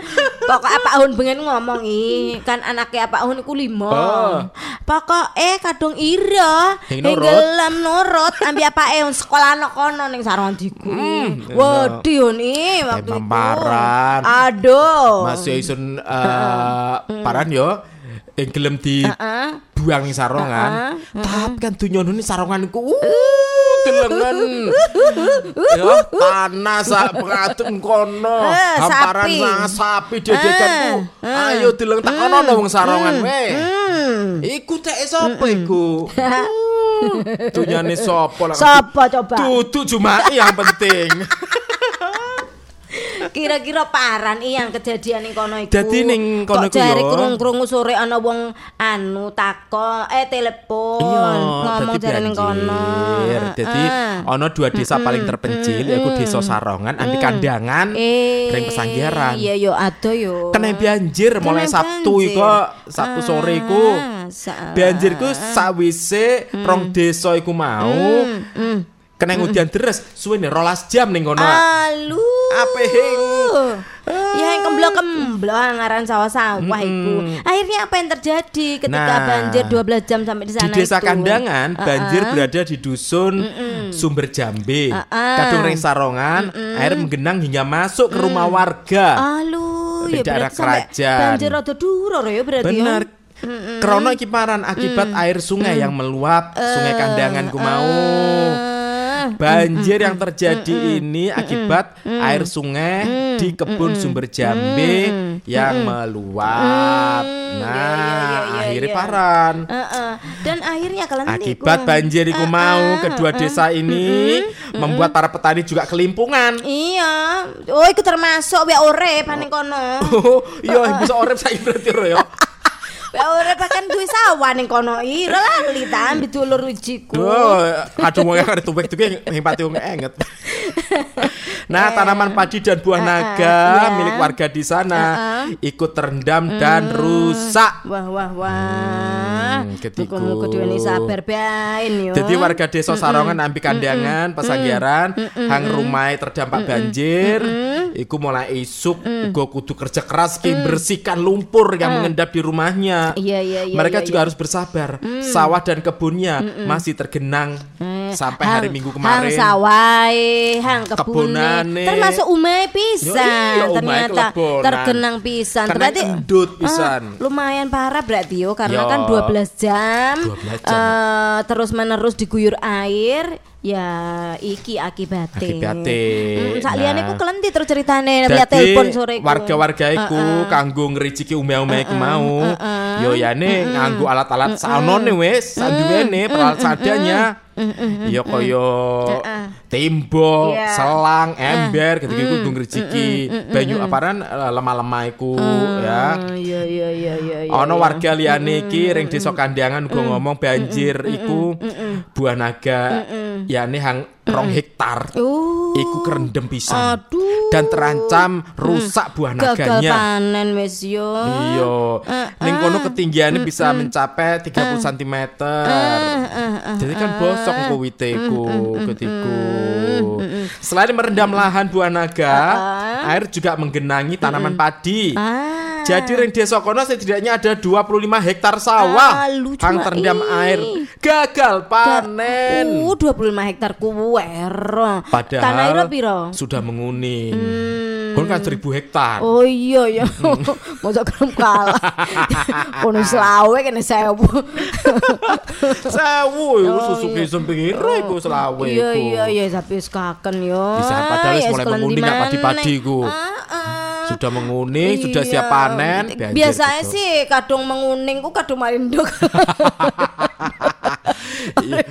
Pokoknya Pak Hun pengen ngomong ih, kan anaknya Pak Hun iku limo. Oh. Pokoknya kadung ira, Yang gelem nurut, ambi apa eh sekolah no kono ning sarong diku. Hmm, Wedi yo nih waktu itu. Aduh. Masih isun eh, paran yo. Yang gelem di buang Sarongan. Tapi kan dunyono ni Sarongan iku uh, gelengan. Yo panas sak pengatun kono. Eh, Hamparan sapi. sa- sapi dedekanku. Ayo dileng tak kono wong Sarongan weh. Hmm. Iku teh sapa iku? Dunyane sapa lah. Sapa coba? Duduk Jumai yang penting. Kira-kira paran iya yang kejadian ning kono iku. Dadi ning kono iku yo. krungu-krungu sore ana wong anu tako eh telepon ngomong dadi jare ning kono. Dadi ana dua desa paling terpencil yaiku Desa Sarongan, ambi kandangan, eh ring pesanggiran. Iya yo ado yo. Kena banjir mulai Sabtu iku, Sabtu sore iku. Ah, Banjir ku sawise rong desa iku mau. Kena udan deres suwene 12 jam ning kono. Alu. Ape hing. Ya yang kemblok-kemblok ngaran sawah-sawah iku. Akhirnya apa yang terjadi ketika Nah, banjir 12 jam sampai di Di sana desa itu? Kandangan, banjir berada di dusun Sumber Jambe. Uh-uh. Kadung ring Sarongan, air menggenang hingga masuk ke rumah warga. Alu, Di ya daerah kerajaan. banjir rada durur ya berarti Benar. ya. Krono iki paran akibat air sungai yang meluap, sungai Kandangan ku mau. Ah, Banjir yang terjadi ini akibat air sungai di kebun sumber Jambe yang meluap. Nah, iya, iya, akhirnya iya. paran. Heeh. Dan akhirnya kalian Akibat banjir iku mau kedua desa ini membuat para petani juga kelimpungan. Iya, oh itu termasuk wa urip paning kono. Oh, iya bisa urip saiki berarti ya. Wa urip kan duwe sawah ning kono iki. Lha lali ta ambil dulur wijiku. Kadung wong kare tuwek tuh ngipati wong enget. Nah, tanaman padi dan buah naga iya. milik warga di sana ikut terendam dan rusak. Wah wah wah. Hmm. Muga-muga dhewe sabar bain yo. Jadi warga desa Sarongan ambi kandangan, pesanggiaran, hang rumai terdampak banjir. Iku mulai isuk, uga kudu kerja keras ki bersihkan lumpur yang mengendap di rumahnya. Iya iya iya. Mereka iya, juga iya. harus bersabar. Sawah dan kebunnya masih tergenang sampai hari Hang- Minggu Hang kemarin. hang kebune. Kebunane. Termasuk umai Yo pisan iya, ternyata tergenang pisan. Karena berarti endut pisan. Ah, lumayan parah berarti yo karena Yo. kan 12 jam. 12 jam. eh, terus menerus diguyur air. Ya iki akibatnya. Akibatnya. Hmm, Sakliane Nah. ku kelenti terus ceritane Jadi telepon sore iku. warga-warga iku kanggo ngericiki ume-ume iku mau. Yo yane nganggo alat-alat saonone wis, sanduwene peralatan seadanya. Ya koyo tembok, Iya. selang, ember gitu-gitu kudu ngericiki. Banyu aparan eh, lemah-lemah iku ya. Oh, Iya iya iya iya. iya, Ana iya. warga liyane iki ring desa Kandangan uga ngomong banjir iku buah naga yane hang rong hektar. Uh, Iku kerendem pisan Aduh. dan terancam rusak buah gagal naganya. panen wis yo. Iya. Ning kono ketinggiannya bisa mencapai 30 cm. Jadi kan bosok engko wite iku ketiku. Selain merendam lahan buah naga, air juga menggenangi tanaman padi. Ah. Jadi ring desa kono setidaknya ada 25 hektar sawah Ah, lah, terendam ih. air. Gagal panen. Uh, 25 hektar kuwer. Tanah Padahal ira piro? sudah menguning. Kon kan 1000 hektar. Oh iya ya. Mosok kelem kalah. Kono selawe kene sewu. Sewu iku susu kisem pira iku selawe Oh, Iya iku. iya iya tapi wis kaken yo. Bisa, padahal wis Ya, mulai menguning padi-padi iku. Heeh. Sudah menguning, sudah siap Iya. panen. banjir Biasanya gitu. sih kadung menguning ku kadung marinduk.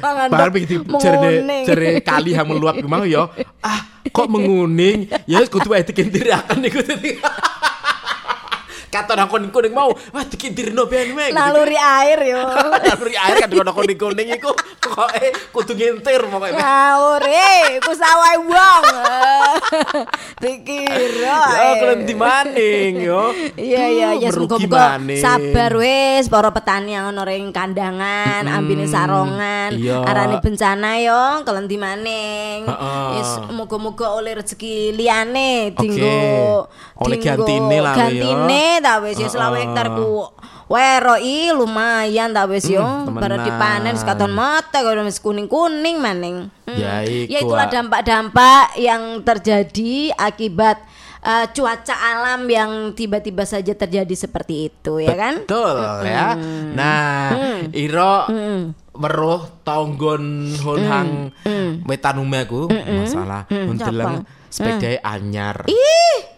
Bahar dok, begitu jere jere kali yang meluap gimana ya? Ah, kok menguning? Ya wis kudu wae dikentirakan niku. Kata nang kuning-kuning mau, wah dikintirno ben mek. Naluri air yo. Naluri air kan nang kuning-kuning iku pokoke kudu ngintir pokoke. Ngawur eh, ku sawai wong. Dikira. Ya eh. klendi maning yo. Iya iya ya semoga sabar wis para petani yang ono ring kandangan, ambine sarongan, iya. arane bencana yo kelendi maning. Muga-muga oleh rezeki liyane Oke. dinggo Oleh gantine lah, yo. Gantine ta wis ya selawe hektar ku. Wero i lumayan ta wis yo. Hmm, temenan. dipanen sekaton mata kalau wis kuning-kuning maning. Hmm. Ya, ya itulah ah. dampak-dampak yang terjadi akibat eh, cuaca alam yang tiba-tiba saja terjadi seperti itu ya kan? Betul ya. Nah, Iro meruh tonggon honhang metanume aku masalah mendeleng sepeda anyar. Sepeda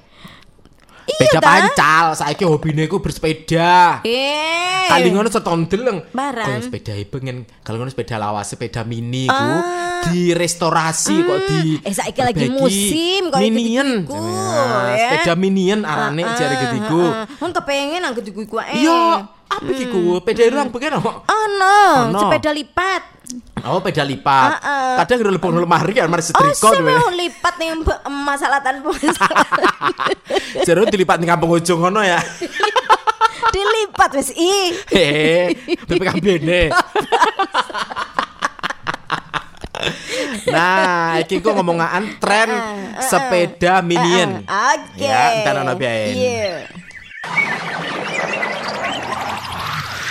ta? pancal, saiki hobine ku bersepeda. Eh. Kali ngono seton deleng. Kok sepeda pengen kalau ngono sepeda lawas, sepeda mini ku Ah. direstorasi kok di Eh, saiki lagi musim kok minion. Nah, ya. Sepeda minion arane jare getiku. Kon kepengen nang gitu iku ae. Iya, apa iki ku? Sepeda irang pengen apa? Ono, Ono. sepeda lipat. Oh, peda lipat. Heeh. Kadang udah lebih lemari kan, mari Oh, setrika duwe. mau lipat nih masalah tanpa masalah. Jero dilipat ning kampung ujung ngono ya. Dilipat wis i. Hehe, BPKB ne. Nah, iki ku ngomongan tren sepeda minion. Oke. Ya, entar ono biayen. Iya.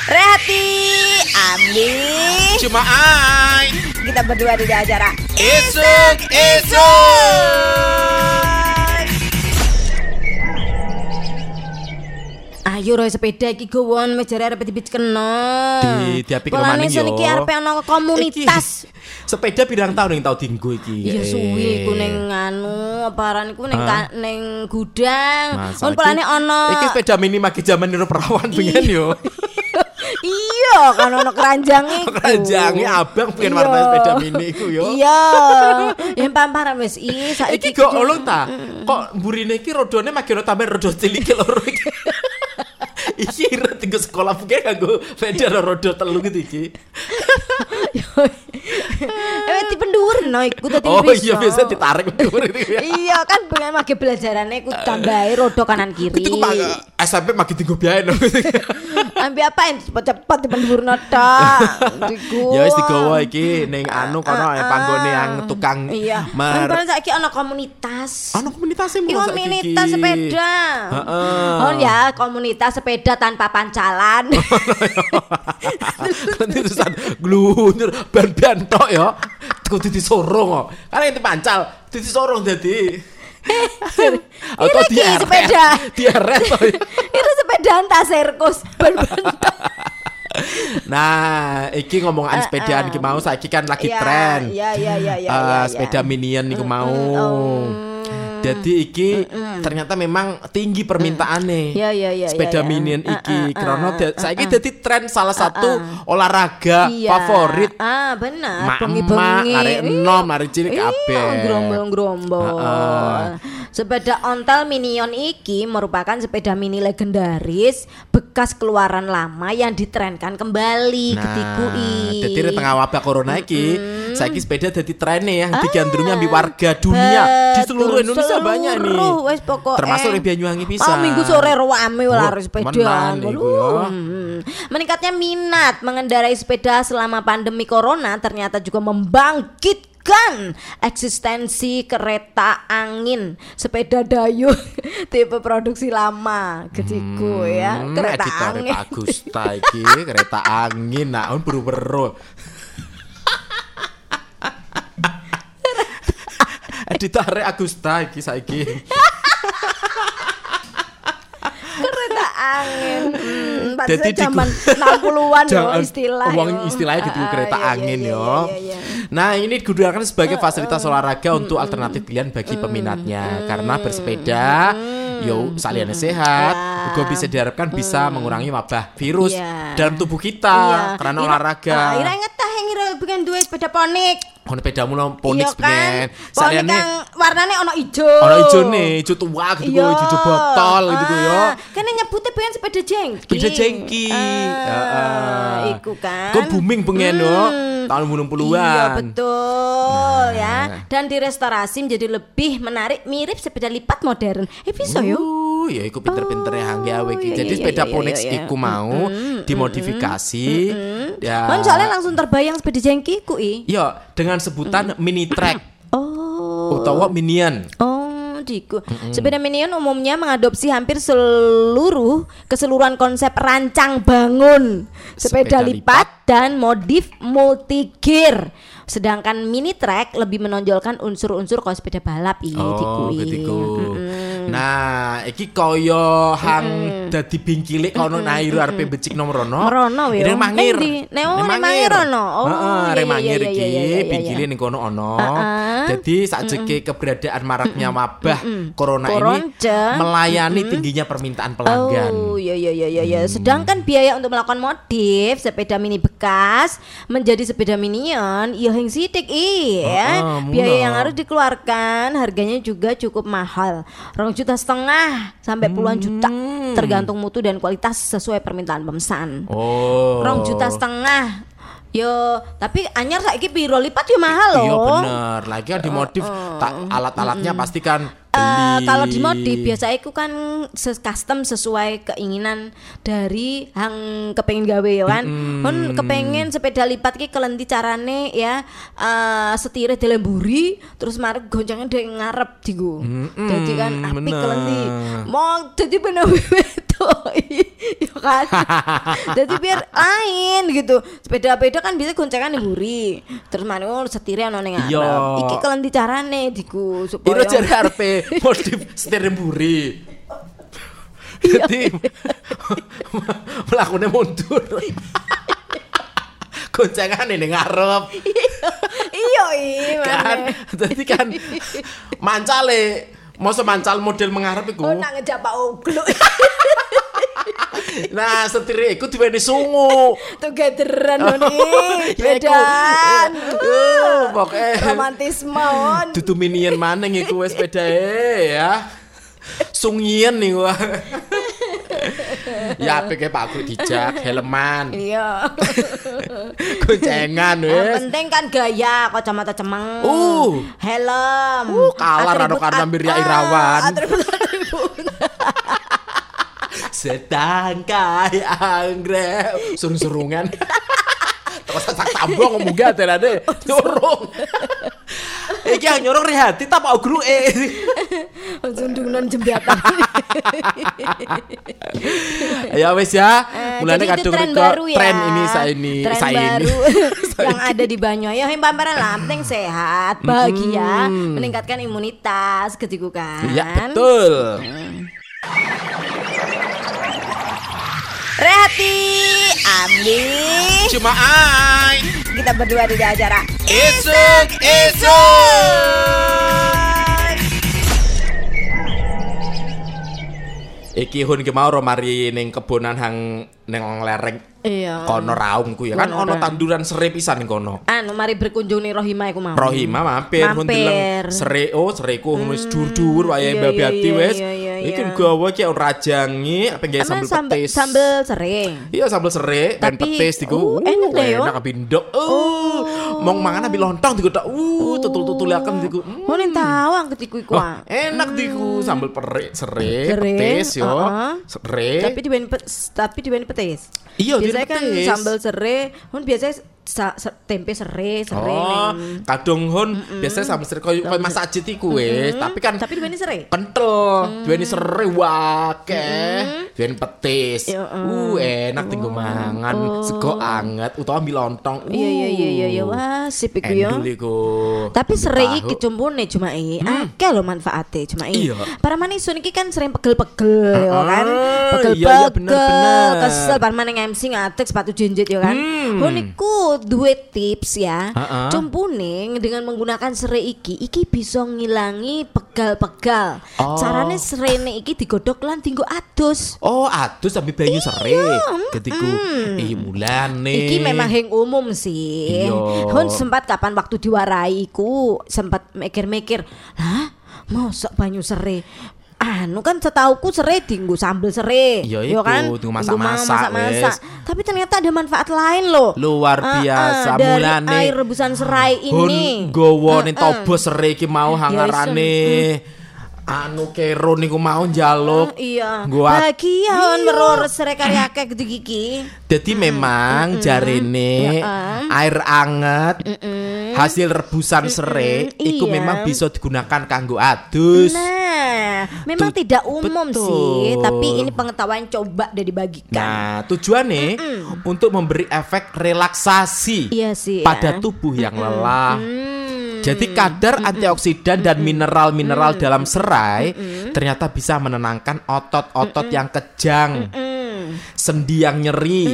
Rehati, Ambi, Cuma ai. kita berdua di acara Esok, esok. Ayo roy sepeda iki gowon wis jare arep dibit kena. Di Polane kemaning yo. iki arep ana komunitas. Iki, sepeda pirang tahun yang tau dinggo iki. Iya Eh. suwi iku ning anu aparan iku ning ka- ning gudang. Mun polane ana Iki sepeda mini maki zaman Niro Perawan pengen yo. Iya, kan ono keranjang iku. Keranjangnya abang pengen warna Iya. sepeda mini iku yo. Iya. Yang pamparan wis Iki saiki kok ulung ta? Kok mburine iki rodone makin tambah rodo cilik loro iki. Iki ira tinggal sekolah mungkin kanggo sepeda rodo telu gitu iki. Eh di pendur no iku dadi Oh iya biasa ditarik dhuwur gitu ya. Iya kan pengen mage belajarane iku tambahi rodo kanan kiri. Itu kok SMP makin tinggal biaya no. Ambil apa yang cepet-cepet di pendur no tok. Ya wis digawa iki ning anu kono Ah, ah, panggone yang tukang Iya. Kan saiki ana komunitas. Ana mulu saiki komunitas sepeda. Heeh. Oh ya, komunitas sepeda tanpa pancalan. Nanti terusan glunur ban-ban tok ya. Kudu disorong kok. Karena itu pancal, disorong dadi. Atau dieret. sepeda. Dieret toh. Itu sepeda antar serkus. ban-ban. Nah, iki ngomongan sepedaan iki mau saiki kan lagi Iya, tren. iya, iya, iya, iya, Eh, iya, iya. sepeda minion niku mau. oh. Jadi iki ternyata memang tinggi permintaannya. Iya, iya, iya, Sepeda iya, iya. minion Ah, iki ah, karena ah, da- saiki dadi tren salah satu olahraga Iya. favorit Ah, benar. Bengi-bengi. arek enom, arek cilik Iya, kabeh. Gerombol-gerombol. Heeh. Sepeda ontel Minion iki merupakan sepeda mini legendaris bekas keluaran lama yang ditrenkan kembali. Nah, Jadi di tengah wabah corona iki, saiki sepeda jadi tren ya, digandrungi ambil warga dunia di seluruh Betul, Indonesia banyak nih. wes pokoknya. Termasuk di Banyuwangi pisan. Oh, minggu sore rame lari sepeda. menan iku ya. Hmm. Meningkatnya minat mengendarai sepeda selama pandemi corona ternyata juga membangkitkan eksistensi kereta angin sepeda dayung tipe produksi lama ketiku ya Hmm, kereta editore angin iki kereta angin nah on beru-beru. Editore Agusta iki saiki. kereta angin hmm, Jadi zaman 60-an yo istilah yo. istilahnya gitu Ah, kereta iya, iya, angin iya, yo. iya, iya. Nah ini digunakan sebagai fasilitas olahraga untuk alternatif pilihan bagi peminatnya karena bersepeda yo saliannya sehat, Ya. juga bisa diharapkan bisa mengurangi wabah virus Iya. dalam tubuh kita Iya. karena Ira- olahraga. Ah, Ira inget tah yang Ira bukan dua sepeda ponik. Ono pedamu no Ponix Iya kan. pengen. Saliyane kang warnane ono ijo. ono ijone, ijo tua gitu Iya. ku, ijo botol gitu ku yo. Ah, Kan nyebutnya pengen sepeda jengki. Sepeda jengki. Ah, Heeh. Iku kan. Kok booming pengen yo. Tahun 80-an. Iya betul Nah. ya. Dan direstorasi menjadi lebih menarik mirip sepeda lipat modern. Eh bisa yo. Uh, ya iku pinter-pinter ya hangge awe iki. iya, Jadi iya, sepeda iya, Ponix iya, iya. iku mau dimodifikasi. Ya. Kan soalnya langsung terbayang sepeda jengki ku i. Iya, dengan sebutan mini track Oh. utawa minion. Oh, diku. Sepeda minion umumnya mengadopsi hampir seluruh keseluruhan konsep rancang bangun, sepeda, Sepeda lipat, dan modif multigear. Sedangkan mini track lebih menonjolkan unsur-unsur kalau sepeda balap iya Oh, ketiku. Nah, iki kaya hang dadi bingkile kono nairu arepe becik nomor rono. Merono ya. Ning mangir. Ning oh, mangir ono. Oh, Heeh, iya, iya, mangir iya, iki bingkile ning kono ono. Jadi sakjeke keberadaan maraknya wabah corona ini melayani tingginya permintaan pelanggan. Oh iya iya iya iya. Hmm. Sedangkan biaya untuk melakukan modif sepeda mini bekas menjadi sepeda minion ya yang sidik iya. Biaya yang harus dikeluarkan harganya juga cukup mahal. Rong juta setengah sampai puluhan juta Hmm. tergantung mutu dan kualitas sesuai permintaan pemesan. Oh. Rong juta setengah. Yo, tapi anyar saiki piro lipat yo mahal loh. Iya bener. Lagi kan dimodif tak alat-alatnya pasti kan Eh, beli. kalau dimodif biasa itu kan custom sesuai keinginan dari hang kepengen gawe ya kan. Kon kepengen sepeda lipat ki kelenti carane ya eh setire dilemburi terus mari goncengnya dari ngarep digo. Jadi kan api bener. kelenti. Mau jadi bener ya kan. jadi biar lain gitu. Sepeda-sepeda kan bisa goncengan mburi. Terus mari oh setire ning ngarep. Iya. Iki kelenti carane digo supaya Iro jare arepe modif setir mburi. Iya. Jadi melakukannya mundur. Goncengan ini ngarep iya iya kan. Jadi kan mancale mau semancal model mengarep iku. Oh nak ngejak Pak Oglo Nah, setir iku diweni sungu. Togetheran iku. Bedan Eh, pokoknya Romantisme on dudu minion maneng iku wis pedae ya. Sungien nih wah. Ya apike Pak Guru dijak helman. Iya Goncengan wis. penting kan gaya Kacamata cemeng Uh. Helm Uh, kalah Rano Karna at- Mirya ah, Irawan. Sedang kaya anggrek surung-surungan. Terus sak tambong ngomong gak terade nyorong. Iki yang nyorong Rihati tak Pak Guru eh. Sundunan jembatan Ya wes ya. Eh, Mulane kadung tren baru ya tren ini saya ini Tren saya ini. baru yang ada di Banyuwangi Yang pameran lah penting sehat Bahagia Meningkatkan imunitas Ketiku kan Iya betul. Rehati Ambi Cuma ai. Kita berdua di acara Esok esok. Iki hun ki mau ro mari ning kebonan hang ning lereng Iya kono raung ku ya kan Kono ono raung. tanduran serai pisan kono. Anu mari berkunjung nih Rohima iku mau Rohima mampir hun Mampir. deleng serai oh sereku wis dur-dur wae iya, Mbak iya, Biati iya, wis. iya, iya, Iki iya. gawa ki rajangi apa nggih Emang sambel sambel, petis. sambel sering Iya sambel serai dan Tapi, petis diku. uh, enak deh, yo. Enak abindok. Uh, mong mangan ambil lontong diku tak. Uh, tutul-tutulaken diku. Hmm. Mau nih tawang ketiku iku ah. enak diku sambel pere, serai, Serai, petis yo. uh-uh. Serai. Tapi dibawain pe- tapi dibawain petis. Iya, biasanya kan petis. sambal serai, kan biasanya sa- se- tempe serai, serai Oh, neng. kadung hon biasanya sambel serai koyo koyo masak ajit iku wis, tapi kan Tapi dibawain serai. kental, duweni serai wakeh, duweni petis. Ya, Uh, enak tinggo mangan, sego anget utawa ambil lontong. Iya iya iya iya iya wah sip iku ya. Endul iku. Tapi serai iki cumpune cuma i, akeh lho manfaate cuma i. Iya. Para manisun iki kan sering pegel-pegel ya kan. Ah, Pegel-pegel. iya, iya, bener, bener. Kesel bar maneng MC ngatek sepatu jenjit ya kan. Hmm. Oh niku dua tips ya. Ha-ha. Cumpuning dengan menggunakan serai iki, iki bisa ngilangi pegal-pegal. Oh. Carane serene iki digodhog lan dienggo adus. Oh, adus sampai banyu sere. Ketiku eh mulane. Iki memang heng umum sih. Iya. Hun sempat kapan waktu diwarai iku sempat mikir-mikir, lah mosok banyu serai. Anu kan setauku serai dienggo sambel serai. Iya, Yo iku, kan Dienggo masak-masak, wes. Tapi ternyata ada manfaat lain loh. Luar Ah, biasa, ah, dari mulane. air rebusan serai ini. Gowo Ah, ah. tobo sere iki mau hangarane. Anu kero niku mau njaluk. Iya. Nggo ad- Bahagia on meror serai karya akeh gitu gigi. Jadi memang jarine Ya, air anget hasil rebusan serai iku iya. memang bisa digunakan kanggo adus. Nah, memang Tu- tidak umum betul. sih, tapi ini pengetahuan coba dan dibagikan. Nah, tujuannya untuk memberi efek relaksasi Iya sih, pada ya. tubuh yang lelah. Hmm. Jadi kadar antioksidan dan mineral-mineral dalam serai ternyata bisa menenangkan otot-otot yang kejang, Hmm. sendi yang nyeri,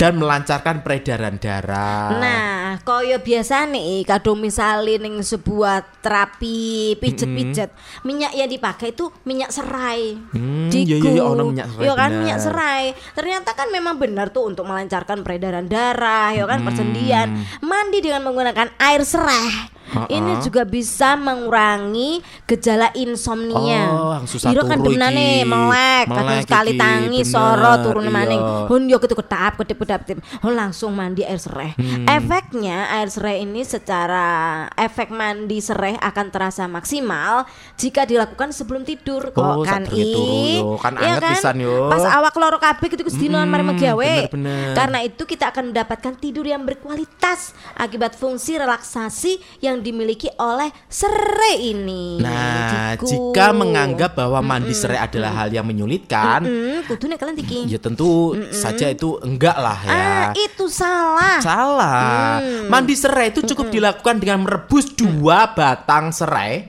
dan melancarkan peredaran darah. Nah, koyo biasa nih, kadang misalnya ning sebuah terapi pijet-pijet, minyak yang dipakai itu minyak serai. Hmm, Diku. iya, iya, iya, ono minyak serai, Iya kan minyak serai. Ternyata kan memang benar tuh untuk melancarkan peredaran darah, ya Hmm. kan persendian. Mandi dengan menggunakan air serai. Ha-ha. Ini juga bisa mengurangi gejala insomnia. Oh, yang susah Iro kan turu demenane melek, Melek kadang sekali tangi bener, soro turun iya. maning. Hun yo ketu kedap kedip kedap kedip. Hun langsung mandi air serai. Hmm. Efeknya air serai ini secara efek mandi serai akan terasa maksimal jika dilakukan sebelum tidur. Kok Oh, kan i? Kan Iya anget pisan yo. Pas awak loro kabeh gitu sedinoan mari Hmm, megawe. bener-bener. Karena itu kita akan mendapatkan tidur yang berkualitas akibat fungsi relaksasi yang dimiliki oleh serai ini. Nah, Jiku. jika menganggap bahwa mandi serai adalah hal yang menyulitkan, Hmm, kudune kalian tiki. ya tentu saja itu enggak lah ya. Ah, itu salah. Salah. Hmm. Mandi serai itu cukup dilakukan dengan merebus dua batang serai,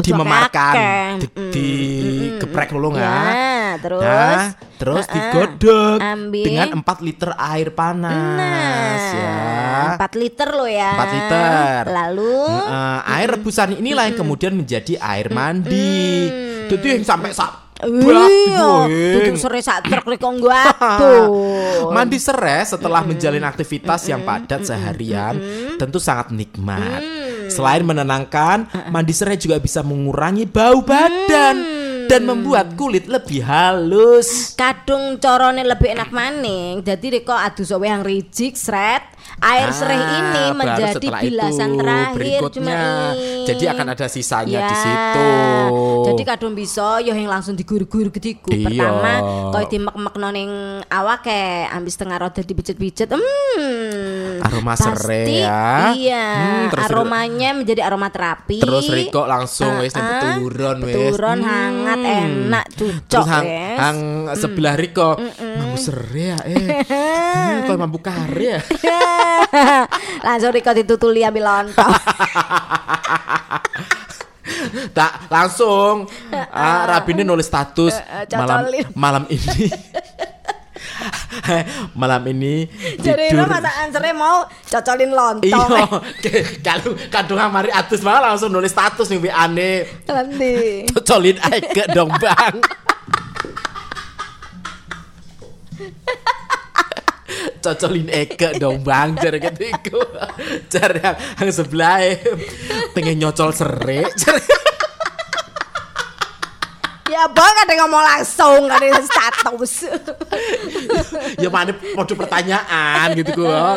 dimemarkan, akeh. di, digeprek dulu nggak? Ya, terus Nah, terus Heeh. digodok Ambil. dengan 4 liter air panas ya. Nah, 4 liter loh ya. 4 liter. Lalu Heeh, air rebusan inilah yang kemudian menjadi air mandi. Jadi yang sampai sak bak Iya, duduk sore truk aduh. Mandi serai setelah menjalin aktivitas yang padat seharian tentu sangat nikmat. Selain menenangkan, mandi serai juga bisa mengurangi bau badan dan membuat kulit lebih halus. Kadung corone lebih enak maning. Jadi reko adu sowe yang rijik sret. Air Ah, sereh ini menjadi bilasan itu, terakhir berikutnya. Cuma Jadi akan ada sisanya Ya, di situ. Jadi kadung bisa yo yang langsung digur-gur ketiku. Iya. Pertama koyo dimek-mek ning awake, ambis tengah roda dipijet-pijet. Hmm. Aroma serai ya. Iya, Hmm, terus- aromanya menjadi aroma terapi. Terus Riko langsung Ah, wis nek ah, turun wis. Beturon Hmm. hangat enak Terus cocok hang, wes. hang sebelah Riko mampu serai ya eh. Hmm, kok mampu kari ya. Langsung Riko ditutuli ambil lontong. Tak langsung ah, Rabini nulis status malam malam ini. malam ini Jadi lo masa answernya mau cocolin lontong. Iya, kalau kadung mari atus malah langsung nulis status nih WA ane. Nanti. Cocolin ke dong bang. Cocolin Eke dong bang Jare ketiku. Jare yang, yang sebelah Pengen nyocol Jare Ya bang ada ngomong langsung ada status. ya mana mode pertanyaan gitu kok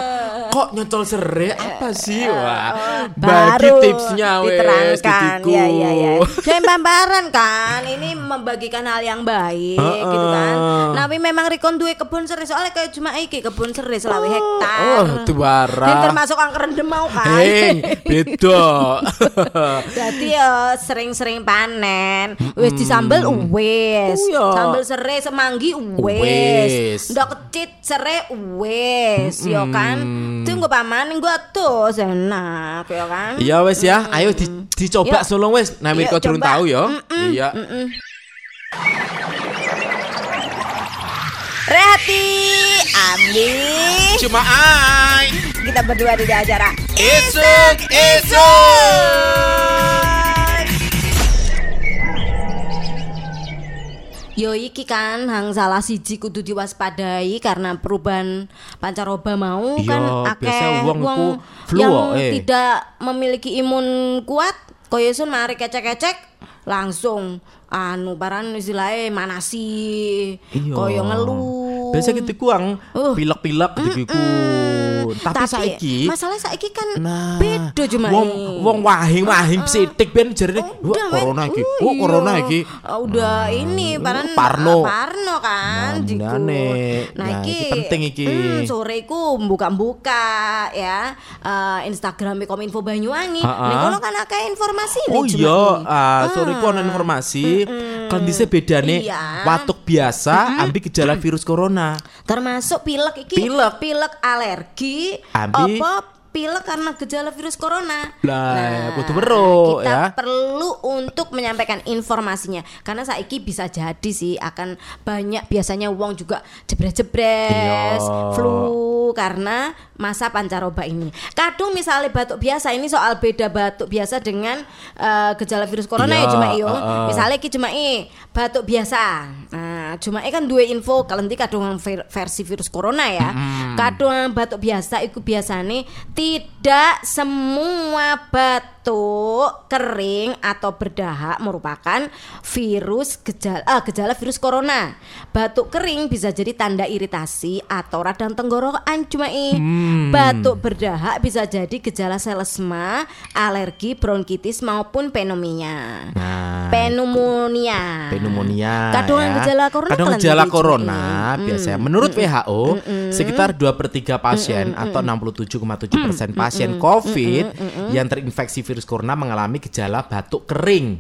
kok nyocol serai apa sih wah bagi Baru tipsnya wes gituku. Ya ya ya. Jangan kan. Ini membagikan hal yang baik Heeh. gitu kan. Tapi memang Rikon duwe kebun serai soalnya kayak cuma iki kebun serai selawe hektar. oh tuh bara Dan termasuk angker rendem mau kan. heng beda Jadi ya sering-sering panen. Wis disambel wis. Oh, iya. Sambel serai semanggi wis. Ndok kecit serai wis, yo kan. Tunggu paman gua tuh enak yo kan. Iya wes ya, ayo di- dicoba Yuk. sulung wes. Nah, Yuk, kau turun tahu ya. Iya. Rehati Ambi Cuma ai Kita berdua di acara Isuk Isuk Yo iki kan hang salah siji kudu diwaspadai karena perubahan pancaroba mau Iya, kan akeh wong iku flu yang eh. tidak memiliki imun kuat koyo sun mari kecek-kecek langsung anu paran istilahnya manasi koyo ngeluh. Biasa gitu kuang Uh. pilek-pilek gitu Tapi, saiki masalah saiki kan Nah, beda cuma wong wong wahing wahing sithik ben jarene wah Udah, men. corona iki. Oh, Oh, iya. corona iki. Ah, udah ini paran Parno. Parno kan Nah, jiku. benerane. Nah, Nah, iki penting iki. Hmm, sore iku buka-buka ya eh, Instagram Kominfo Banyuwangi. Ning kono kan akeh informasi Oh iya, ah, sore ku ana informasi kondisi bedane Iya. watuk biasa ambil gejala virus corona. Termasuk pilek iki Pilek. pilek alergi Ambi- apa pilek karena gejala virus corona. Lah, kudu weruh, kita ya. perlu untuk menyampaikan informasinya karena saiki bisa jadi sih akan banyak biasanya uang juga jebres-jebres, Iya. flu karena masa pancaroba ini. Kadung misalnya batuk biasa ini soal beda batuk biasa dengan eh, gejala virus corona ya Iya, cuma iyo. heeh. Misalnya ki cuma i batuk biasa. Nah, cuma kan dua info kalenti kadung ver- versi virus corona ya. Kadung batuk biasa iku biasane tidak semua batuk kering atau berdahak merupakan virus gejala ah, gejala virus corona. Batuk kering bisa jadi tanda iritasi atau radang tenggorokan cuma i. Batuk berdahak bisa jadi gejala selesma, alergi, bronkitis maupun pneumonia. Nah, Pneumonia. pneumonia. Kadungan ya. gejala corona Kadang gejala corona Mm. biasanya menurut WHO sekitar 2 per 3 pasien atau 67,7 persen pasien COVID yang terinfeksi virus corona mengalami gejala batuk kering.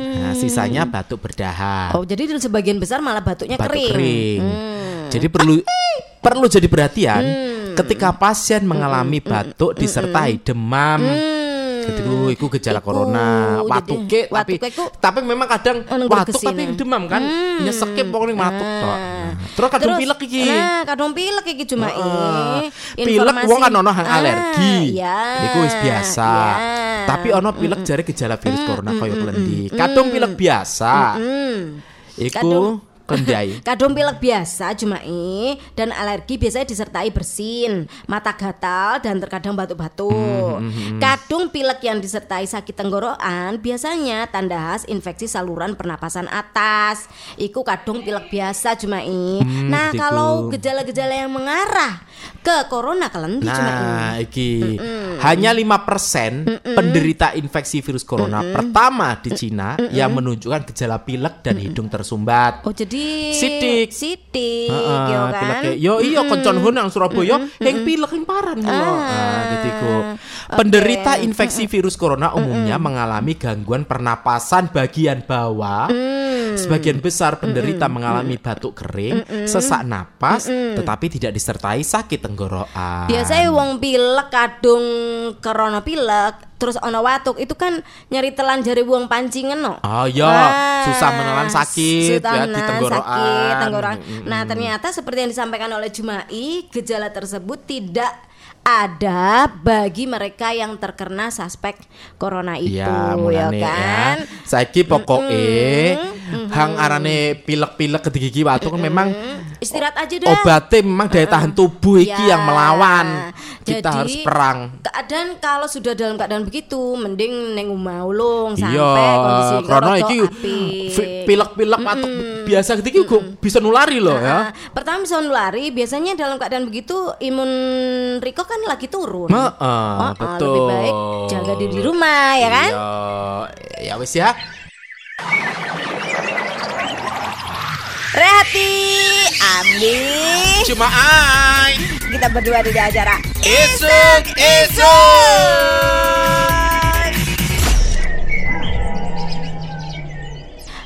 Nah, sisanya batuk berdahak. Oh, jadi di sebagian besar malah batuknya batuk kering. kering. Hmm. Jadi perlu perlu jadi perhatian ketika pasien mengalami batuk disertai demam. Jadi ku, iku gejala Iku, corona, watuke tapi iku- tapi memang kadang watuk berkesine. tapi demam kan, nyeseke pokoknya watuk tok. Nah, Terus kadang pilek iki. Nah, kadung pilek iki cuma ini. Pilek wong kan ono hang Ah, alergi. Iya. Iku wis biasa. Iya. Tapi ono pilek jare gejala virus corona koyo klendi. Kadung pilek biasa. Iku kendai. Kadung pilek biasa cuma i dan alergi biasanya disertai bersin, mata gatal dan terkadang batuk-batuk. Kadung pilek yang disertai sakit tenggorokan biasanya tanda khas infeksi saluran pernapasan atas. Iku kadung pilek biasa cuma i. nah, iku. kalau gejala-gejala yang mengarah ke corona kalian cuma i. Nah, iki hanya 5% penderita infeksi virus corona pertama di Cina yang menunjukkan gejala pilek dan hidung tersumbat. Oh jadi Sidik. sidik Heeh, yo kan. pileknya. Yo iya koncon hun nang Surabaya yang pilek yang parah ngono. Ah, Nah, gitu oke. Penderita infeksi virus corona umumnya mengalami gangguan pernapasan bagian bawah. Mm. Sebagian besar penderita mengalami batuk kering, sesak napas, tetapi tidak disertai sakit tenggorokan. Biasanya wong pilek kadung corona pilek terus ono watuk itu kan nyari telan jari wong pancingan no. Oh iya, Ah, susah menelan sakit susah ya di tenggorokan. sakit, tenggorokan. Mm-mm. Nah, ternyata seperti yang disampaikan oleh Jumai, gejala tersebut tidak ada bagi mereka yang terkena suspek corona itu Iya, ya mulane kan. ya. Saiki pokoke hang arane pilek-pilek ke gigi watu kan memang Istirahat aja dah. obatnya memang daya tahan tubuh iki Ya, yang melawan. Kita jadi, harus perang. Keadaan kalau sudah dalam keadaan begitu, mending neng omah ulung sampai Iya, kondisi karena iki pilek-pilek atau biasa gitu iki kok bisa nulari loh ya. Nah, pertama bisa nulari, biasanya dalam keadaan begitu imun Riko kan lagi turun. Heeh, Oh, oh, betul. Lebih baik jaga diri di rumah ya kan? Iya, ya wis ya. Rehati, Ambi, Cuma ai. kita berdua di acara. Esok, esok.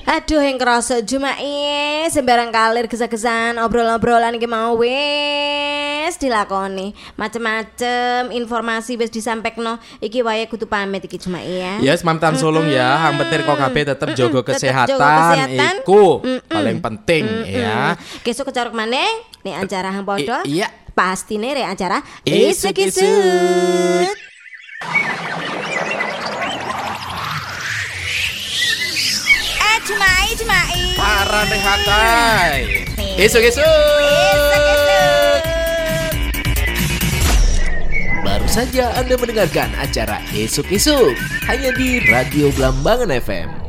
Aduh yang kerasa cuma eh sembarang kalir kesan-kesan obrolan-obrolan iki mau wes dilakoni macem-macem informasi wes disampaikan iki wae kudu pamit iki cuma ya. Yes, mantan sulung ya, hang petir kok kabeh tetep jaga kesehatan, jaga kesehatan. iku paling penting ya. Besok kecaruk maneh nih acara hang iya. Pasti nih re acara Isuk-isuk. Isuk-isuk. Eh, cemai, cemai. Paran rehakai. Esok-esok. Baru saja Anda mendengarkan acara Esok-Esok hanya di Radio Blambangan FM.